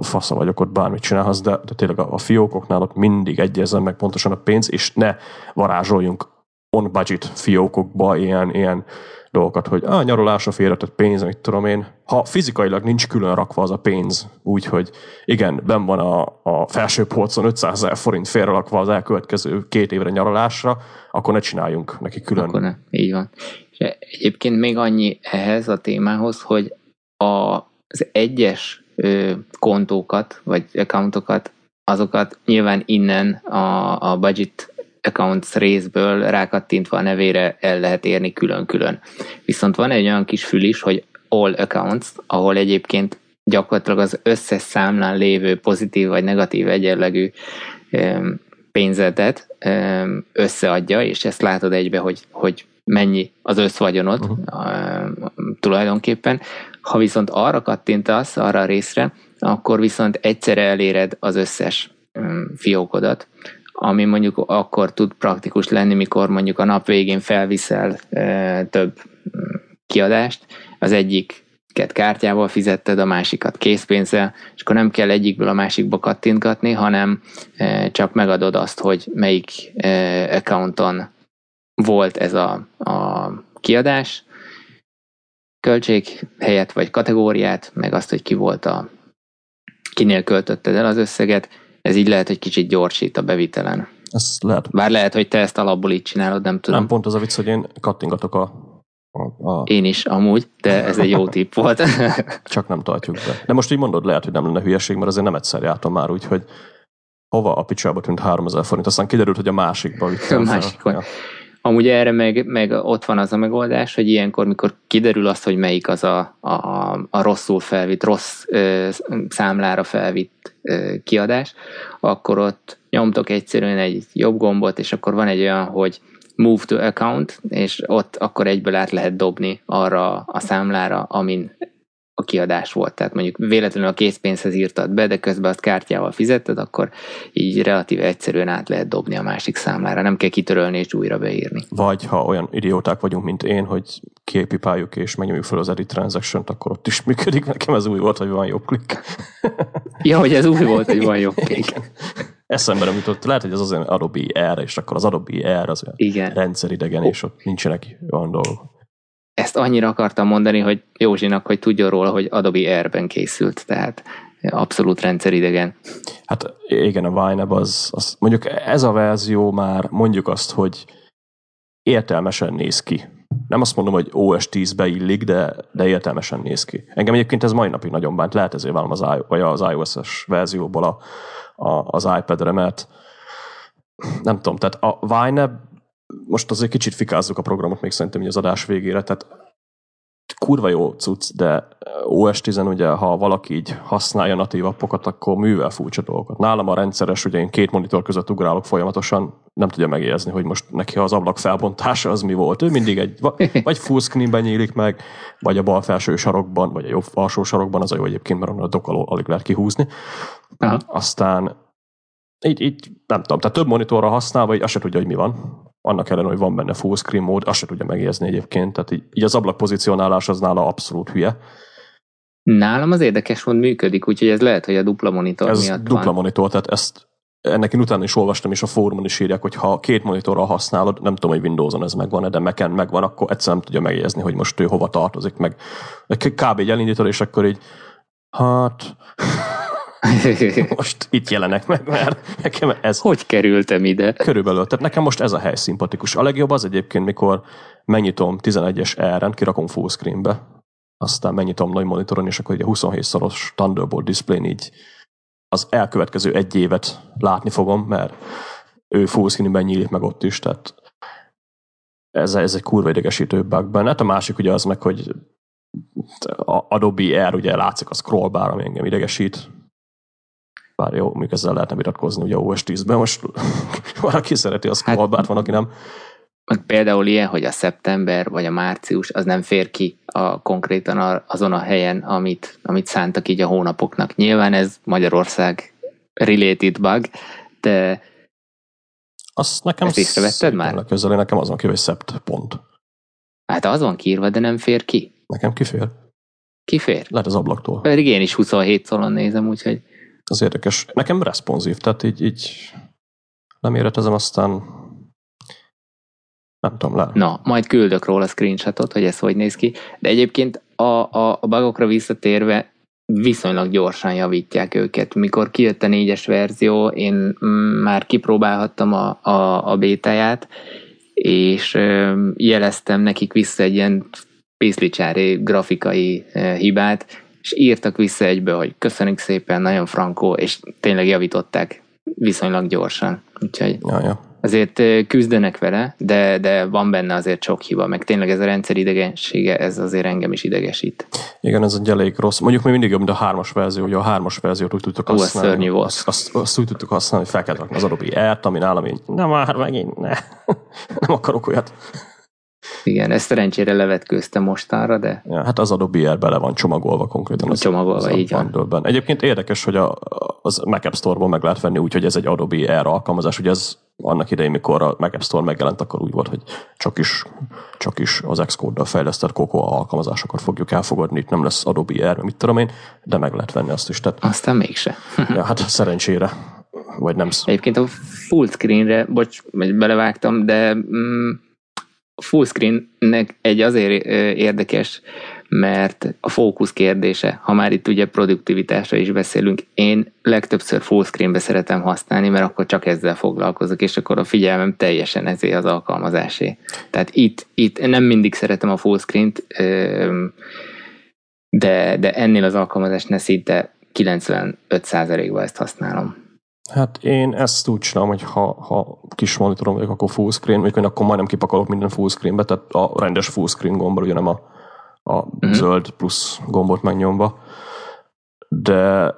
A: fasza vagyok ott bármit csinálhatsz, de, de tényleg a, a fiókoknál ott mindig egyezzen meg pontosan a pénz, és ne varázsoljunk on-budget fiókokba ilyen, ilyen dolgokat, hogy a nyaralásra félretett pénz, amit tudom én. Ha fizikailag nincs külön rakva az a pénz, úgyhogy igen, ben van a, a felső polcon 500 ezer forint félrerakva az elkövetkező két évre nyaralásra, akkor ne csináljunk neki külön.
B: Akkor ne, így van. És egyébként még annyi ehhez a témához, hogy a, az egyes ö, kontókat, vagy accountokat, azokat nyilván innen a, a budget accounts részből rákattintva a nevére el lehet érni külön-külön. Viszont van egy olyan kis fül is, hogy all accounts, ahol egyébként gyakorlatilag az összes számlán lévő pozitív vagy negatív egyenlegű pénzetet összeadja, és ezt látod egybe, hogy, hogy mennyi az összvagyonod uh-huh. tulajdonképpen. Ha viszont arra kattintasz, arra a részre, akkor viszont egyszerre eléred az összes fiókodat, ami mondjuk akkor tud praktikus lenni, mikor mondjuk a nap végén felviszel e, több kiadást, az egyiket kártyával fizetted, a másikat készpénzzel, és akkor nem kell egyikből a másikba kattintgatni, hanem e, csak megadod azt, hogy melyik e, accounton volt ez a, a kiadás, költség helyett vagy kategóriát, meg azt, hogy ki volt a kinél költötted el az összeget, ez így lehet, hogy kicsit gyorsít a bevitelen.
A: Ez lehet.
B: Bár lehet, hogy te ezt alapból így csinálod, nem tudom.
A: Nem pont az a vicc, hogy én kattingatok a, a, a
B: Én is amúgy, de ez egy jó tipp volt. [laughs]
A: csak nem tartjuk be. De most így mondod, lehet, hogy nem lenne hülyeség, mert azért nem egyszer jártam már úgy, hogy hova a picsába tűnt 3000 forint, aztán kiderült, hogy a másikba vittem.
B: A másikon.
A: Ja.
B: Amúgy erre meg, meg ott van az a megoldás, hogy ilyenkor, mikor kiderül az, hogy melyik az a, a, a rosszul felvitt, rossz ö, számlára felvitt ö, kiadás, akkor ott nyomtok egyszerűen egy jobb gombot, és akkor van egy olyan, hogy move to account, és ott akkor egyből át lehet dobni arra a számlára, amin a kiadás volt. Tehát mondjuk véletlenül a készpénzhez írtad be, de közben azt kártyával fizetted, akkor így relatíve egyszerűen át lehet dobni a másik számlára. Nem kell kitörölni és újra beírni.
A: Vagy ha olyan idióták vagyunk, mint én, hogy képipáljuk és megnyomjuk fel az edit transaction akkor ott is működik. Nekem ez új volt, hogy van jobb klik. [laughs]
B: Ja, hogy ez új volt, hogy van jobb klik.
A: Eszembe nem jutott. Lehet, hogy ez azért Adobe R, és akkor az Adobe R az olyan
B: Igen.
A: rendszeridegen, és ott nincsenek olyan dolgok.
B: Ezt annyira akartam mondani, hogy Józsinak, hogy tudjon róla, hogy Adobe Air-ben készült, tehát abszolút rendszeridegen.
A: Hát igen, a Wineb az, az, mondjuk ez a verzió már mondjuk azt, hogy értelmesen néz ki. Nem azt mondom, hogy OS 10 beillik, de, de értelmesen néz ki. Engem egyébként ez mai napig nagyon bánt, lehet ezért vállam az, vagy az iOS-es verzióból a, a, az iPad-re, mert nem tudom, tehát a Wineb most azért kicsit fikázzuk a programot még szerintem így az adás végére, tehát kurva jó cucc, de OS 10 ugye, ha valaki így használja natív appokat, akkor művel furcsa dolgokat. Nálam a rendszeres, ugye én két monitor között ugrálok folyamatosan, nem tudja megjegyezni, hogy most neki az ablak felbontása az mi volt. Ő mindig egy, [laughs] vagy full screenben nyílik meg, vagy a bal felső sarokban, vagy a jobb alsó sarokban, az a jó egyébként, mert onnan a dok alól alig lehet kihúzni.
B: Aha.
A: Aztán így, így, nem tudom, tehát több monitorra használ, vagy azt se tudja, hogy mi van. Annak ellenére, hogy van benne full screen mód, azt se tudja megjegyezni egyébként. Tehát így, így az ablak pozícionálás az nála abszolút hülye.
B: Nálam az érdekes mód működik, úgyhogy ez lehet, hogy a dupla monitor
A: Ez
B: miatt
A: dupla
B: van.
A: monitor, tehát ezt ennek én utána is olvastam, és a fórumon is írják, hogy ha két monitorral használod, nem tudom, hogy Windows-on ez megvan de Mac-en megvan, akkor egyszer nem tudja megjegyezni, hogy most ő hova tartozik, meg kb. egy elindítod, és akkor így hát [laughs] most itt jelenek meg, mert nekem ez
B: hogy kerültem ide?
A: körülbelül, tehát nekem most ez a hely szimpatikus. A legjobb az egyébként, mikor megnyitom 11-es R-en, kirakom full screenbe, aztán megnyitom nagy monitoron, és akkor ugye 27 szoros Thunderbolt display így az elkövetkező egy évet látni fogom, mert ő full screenben nyílik meg ott is, tehát ez, ez egy kurva idegesítő bugben. Hát a másik ugye az meg, hogy a Adobe Air ugye látszik a scrollbar, ami engem idegesít. Bár jó, még ezzel lehetne vitatkozni ugye OS 10-ben, most [laughs] van, aki szereti a scrollbart, van, aki nem.
B: Meg például ilyen, hogy a szeptember vagy a március, az nem fér ki a, konkrétan azon a helyen, amit, amit szántak így a hónapoknak. Nyilván ez Magyarország related bug, de
A: Azt nekem
B: Ezt észrevetted már?
A: Közelé, nekem az van ki, hogy szept pont.
B: hát az van kiírva, de nem fér ki.
A: Nekem kifér.
B: Kifér.
A: Lehet az ablaktól.
B: Pedig én is 27 szolon nézem, úgyhogy
A: Az érdekes. Nekem responsív, tehát így, így leméretezem, aztán nem tudom, le.
B: na, majd küldök róla screenshotot, hogy ez hogy néz ki. De egyébként a, a, a bugokra visszatérve viszonylag gyorsan javítják őket. Mikor kijött a négyes verzió, én mm, már kipróbálhattam a, a, a bétáját, és jeleztem nekik vissza egy ilyen pészlicsári grafikai hibát, és írtak vissza egybe, hogy köszönjük szépen, nagyon frankó, és tényleg javították viszonylag gyorsan. Úgyhogy
A: Ja, ja.
B: azért küzdenek vele, de, de van benne azért sok hiba, meg tényleg ez a rendszer idegensége, ez azért engem is idegesít.
A: Igen, ez egy elég rossz. Mondjuk még mindig jobb, mint a hármas verzió, hogy a hármas verziót úgy tudtuk
B: az
A: használni.
B: szörnyű volt.
A: Azt, azt, azt, úgy tudtuk használni, hogy fel kellett rakni az Adobe R-t, ami nálam így, nem már megint, ne. [laughs] nem akarok olyat.
B: Igen, ezt szerencsére levetkőztem mostanra, de
A: Ja, hát az Adobe R bele van csomagolva konkrétan. Az,
B: Csomagolva,
A: az
B: így van.
A: bundle-ben. Egyébként érdekes, hogy a, az Mac App Store-ból meg lehet venni úgy, hogy ez egy Adobe R alkalmazás. Ugye ez annak idején, mikor a Mac App Store megjelent, akkor úgy volt, hogy csak is, csak is az Xcode-dal fejlesztett Cocoa alkalmazásokat fogjuk elfogadni, itt nem lesz Adobe R, mit tudom én, de meg lehet venni azt is. Tehát,
B: aztán mégse. [laughs]
A: ja, hát szerencsére. Vagy nem.
B: Egyébként a full screenre, bocs, belevágtam, de mm, fullscreennek egy azért érdekes, mert a fókusz kérdése, ha már itt ugye produktivitásra is beszélünk, én legtöbbször fullscreenbe szeretem használni, mert akkor csak ezzel foglalkozok, és akkor a figyelmem teljesen ezé az alkalmazásé. Tehát itt, itt nem mindig szeretem a fullscreen-t, de, de ennél az alkalmazásnál szinte 95%-ban ezt használom.
A: Hát én ezt úgy csinálom, hogy ha, ha kis monitorom vagyok, akkor full screen, mondjuk én akkor majdnem kipakolok minden full screenbe, tehát a rendes full screen gombbal, ugye nem a, a uh-huh. zöld plusz gombot megnyomva. De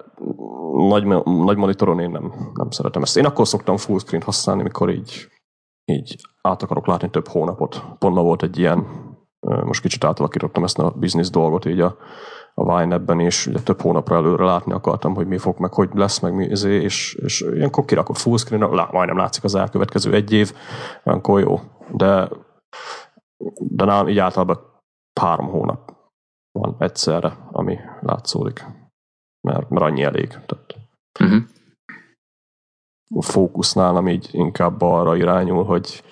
A: nagy, nagy monitoron én nem, nem szeretem ezt. Én akkor szoktam full screen használni, mikor így, így át akarok látni több hónapot. Pont ma volt egy ilyen, most kicsit átalakítottam ezt a business dolgot így a, a Vine-ebben, és ugye több hónapra előre látni akartam, hogy mi fog, meg hogy lesz, meg mi, izé, és, és ilyenkor kirakott fullscreen, lá, majdnem látszik az elkövetkező egy év, akkor jó. De, de nálam így általában három hónap van egyszerre, ami látszódik. Mert, mert annyi elég. Tehát uh-huh. A fókusz nálam így inkább arra irányul, hogy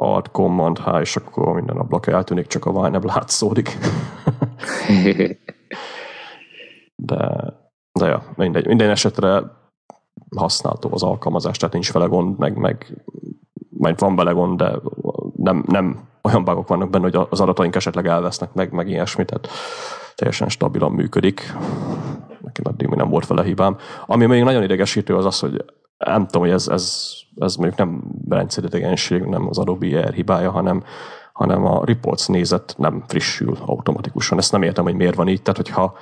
A: Alt, Command, H, és akkor minden ablak eltűnik, csak a Vine látszódik. de, de ja, mindegy. Minden esetre használható az alkalmazás, tehát nincs vele gond, meg, meg majd van vele gond, de nem, nem olyan bugok vannak benne, hogy az adataink esetleg elvesznek meg, meg ilyesmi, tehát teljesen stabilan működik. Nekem eddig nem volt vele hibám. Ami még nagyon idegesítő az az, hogy nem tudom, hogy ez, ez, ez mondjuk nem rendszeridegenség, nem az Adobe Air hibája, hanem, hanem a reports nézet nem frissül automatikusan. Ezt nem értem, hogy miért van így. Tehát, hogyha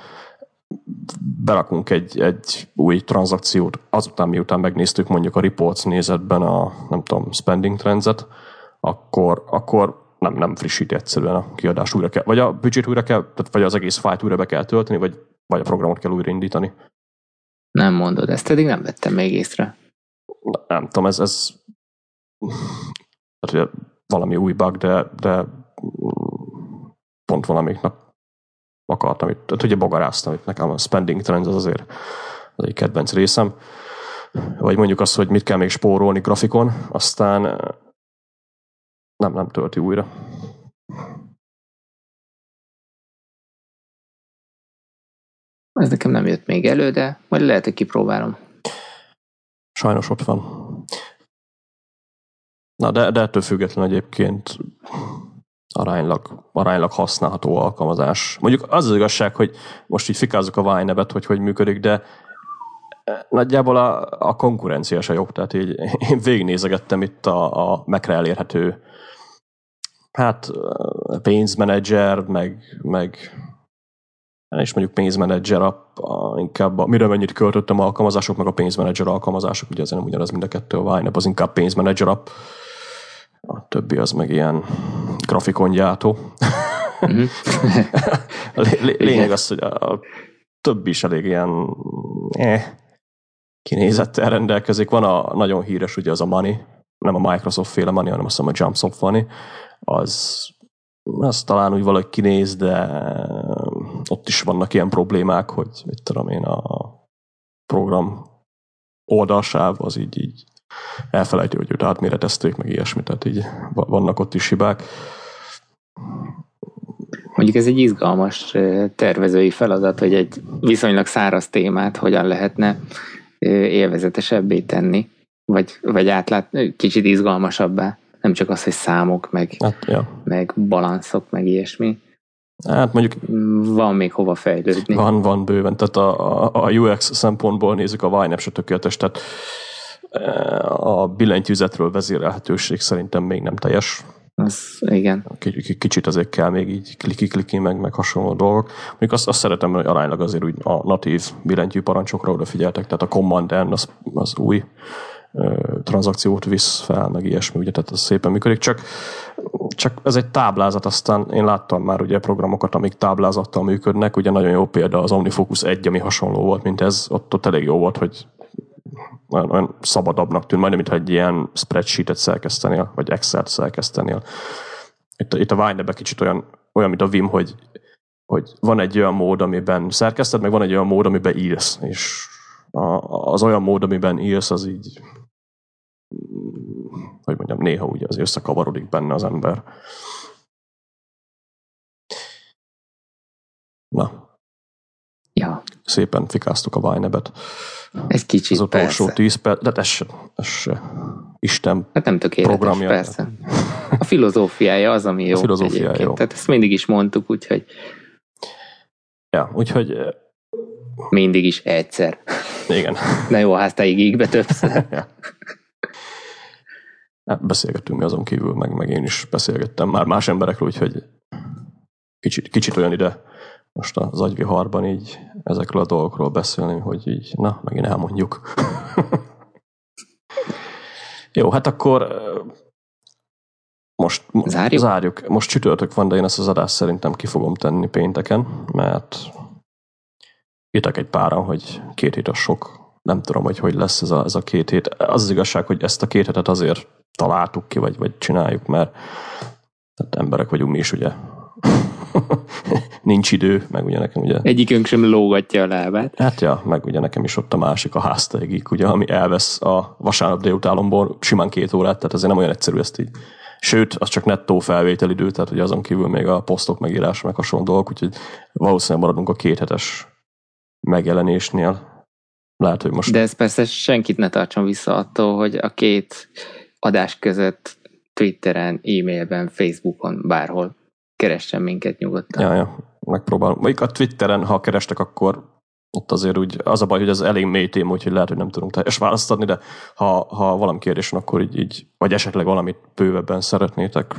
A: berakunk egy, egy új tranzakciót, azután miután megnéztük mondjuk a reports nézetben a, nem tudom, spending trendset, akkor, akkor nem, nem frissíti egyszerűen a kiadást újra kell, vagy a budget újra kell, tehát vagy az egész fájt újra be kell tölteni, vagy, vagy a programot kell újraindítani.
B: Nem mondod, ezt eddig nem vettem még észre.
A: Nem tudom, ez, ez hát, valami új bug, de, de pont valamelyik nap akartam itt, tehát ugye bogaráztam itt nekem a spending trends az azért az egy kedvenc részem. Vagy mondjuk azt, hogy mit kell még spórolni grafikon, aztán nem, nem tölti újra.
B: Ez nekem nem jött még elő, de majd lehet, hogy kipróbálom.
A: Sajnos ott van. Na, de, de ettől függetlenül egyébként aránylag, aránylag használható alkalmazás. Mondjuk az az igazság, hogy most így fikázzuk a vine hogy hogy működik, de nagyjából a, a konkurencia se jobb. Tehát így [laughs] én végignézegettem itt a, a Mac-re elérhető hát pénzmenedzser, meg, meg és mondjuk pénzmenedzser app, inkább a, mire mennyit költöttem alkalmazások, meg a pénzmenedzser alkalmazások, ugye azért nem ugyanaz mind a kettő, a Wine az inkább pénzmenedzser app, a többi az meg ilyen grafikongyártó. Mm-hmm. a [laughs] lényeg az, hogy a, a többi is elég ilyen eh, kinézettel rendelkezik. Van a nagyon híres, ugye az a Money, nem a Microsoft féle Money, hanem azt hiszem a Jumpsoft Money, az, az talán úgy valahogy kinéz, de ott is vannak ilyen problémák, hogy mit tudom én, a program oldalsáv az így, így elfelejti, hogy őt átméretezték, meg ilyesmi, tehát így vannak ott is hibák.
B: Mondjuk ez egy izgalmas tervezői feladat, hogy egy viszonylag száraz témát hogyan lehetne élvezetesebbé tenni, vagy, vagy átlát, kicsit izgalmasabbá. Nem csak az, hogy számok, meg, hát, ja. meg balanszok, meg ilyesmi.
A: Hát mondjuk...
B: Van még hova fejlődni.
A: Van, van bőven. Tehát a, a, a UX szempontból nézzük, a Vine se tökéletes, tehát a billentyűzetről vezérelhetőség szerintem még nem teljes.
B: Az, igen.
A: Kicsit azért kell még így kliki-kliki, meg, meg hasonló dolgok. Mondjuk azt, azt szeretem, hogy aránylag azért úgy a natív billentyű parancsokra odafigyeltek, tehát a command az, az új tranzakciót visz fel, meg ilyesmi, ugye, tehát ez szépen működik, csak, csak ez egy táblázat, aztán én láttam már ugye programokat, amik táblázattal működnek, ugye nagyon jó példa az OmniFocus 1, ami hasonló volt, mint ez, ott, ott elég jó volt, hogy olyan, olyan szabadabbnak tűnt, majdnem, mintha egy ilyen spreadsheetet szerkesztenél, vagy Excel-t szerkesztenél. Itt, itt a Wine kicsit olyan, olyan, mint a Vim, hogy, hogy van egy olyan mód, amiben szerkeszted, meg van egy olyan mód, amiben írsz, és az olyan mód, amiben írsz, az így hogy mondjam, néha ugye az összekavarodik benne az ember. Na.
B: Ja.
A: Szépen fikáztuk a Vajnebet.
B: Egy kicsit,
A: Az utolsó
B: persze.
A: 10 perc, de ez se, ez se Isten
B: Hát nem tökéletes,
A: programja.
B: persze. A filozófiája az, ami jó.
A: A filozófiája
B: egyébként.
A: jó.
B: Tehát ezt mindig is mondtuk, úgyhogy
A: Ja, úgyhogy eh,
B: mindig is egyszer.
A: igen.
B: Na jó, háztáig így be többször. [laughs]
A: ja. Hát beszélgettünk mi azon kívül, meg, meg én is beszélgettem már más emberekről, úgyhogy kicsit, kicsit olyan ide most az agyviharban így ezekről a dolgokról beszélni, hogy így, na, megint elmondjuk. [laughs] Jó, hát akkor most
B: Zárjuk?
A: zárjuk. Most csütörtök van, de én ezt az adást szerintem ki fogom tenni pénteken, mert írtak egy páran, hogy két hét a sok. Nem tudom, hogy hogy lesz ez a, ez a két hét. Az az igazság, hogy ezt a két hetet azért találtuk ki, vagy, vagy csináljuk, mert tehát emberek vagyunk mi is, ugye. [laughs] Nincs idő, meg ugye nekem ugye
B: Egyikünk sem lógatja a lábát.
A: Hát ja, meg ugye nekem is ott a másik, a háztaigik, ugye, ami elvesz a vasárnap délutálomból simán két órát, tehát azért nem olyan egyszerű ezt így. Sőt, az csak nettó felvételidő, tehát ugye azon kívül még a posztok megírása, meg hasonló dolgok, úgyhogy valószínűleg maradunk a kéthetes megjelenésnél. Lehet, hogy most...
B: De ez persze senkit ne tartson vissza attól, hogy a két adás között Twitteren, e-mailben, Facebookon, bárhol keressen minket nyugodtan.
A: Ja, ja, megpróbálom. Vagy a Twitteren, ha kerestek, akkor ott azért úgy, az a baj, hogy ez elég mély téma, úgyhogy lehet, hogy nem tudunk teljes választ adni, de ha, ha valami kérdés van, akkor így, így, vagy esetleg valamit bővebben szeretnétek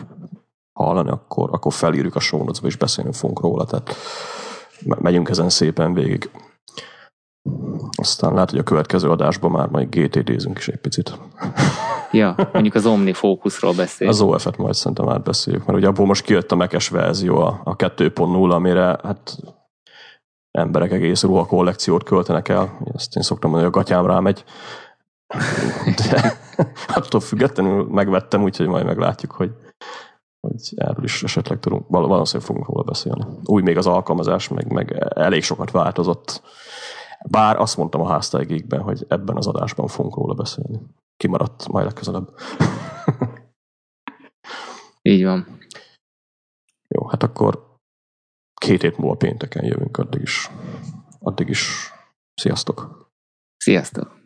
A: hallani, akkor, akkor felírjuk a show notes és beszélni fogunk róla, tehát me- megyünk ezen szépen végig. Aztán lehet, hogy a következő adásban már majd GTD-zünk is egy picit.
B: Ja, mondjuk az OmniFocusról beszél.
A: Az OF-et majd szerintem átbeszéljük, mert ugye abból most kijött a mekes verzió, a, a 2.0, amire hát emberek egész ruha kollekciót költenek el. Ezt én szoktam mondani, hogy a gatyám rámegy. De [laughs] attól függetlenül megvettem, úgyhogy majd meglátjuk, hogy, hogy erről is esetleg tudunk, val- valószínűleg fogunk róla beszélni. Úgy még az alkalmazás, meg, meg elég sokat változott. Bár azt mondtam a háztáigékben, hogy ebben az adásban fogunk róla beszélni. Kimaradt majd legközelebb. [laughs]
B: Így van.
A: Jó, hát akkor két hét múlva pénteken jövünk, addig is. Addig is. Sziasztok!
B: Sziasztok!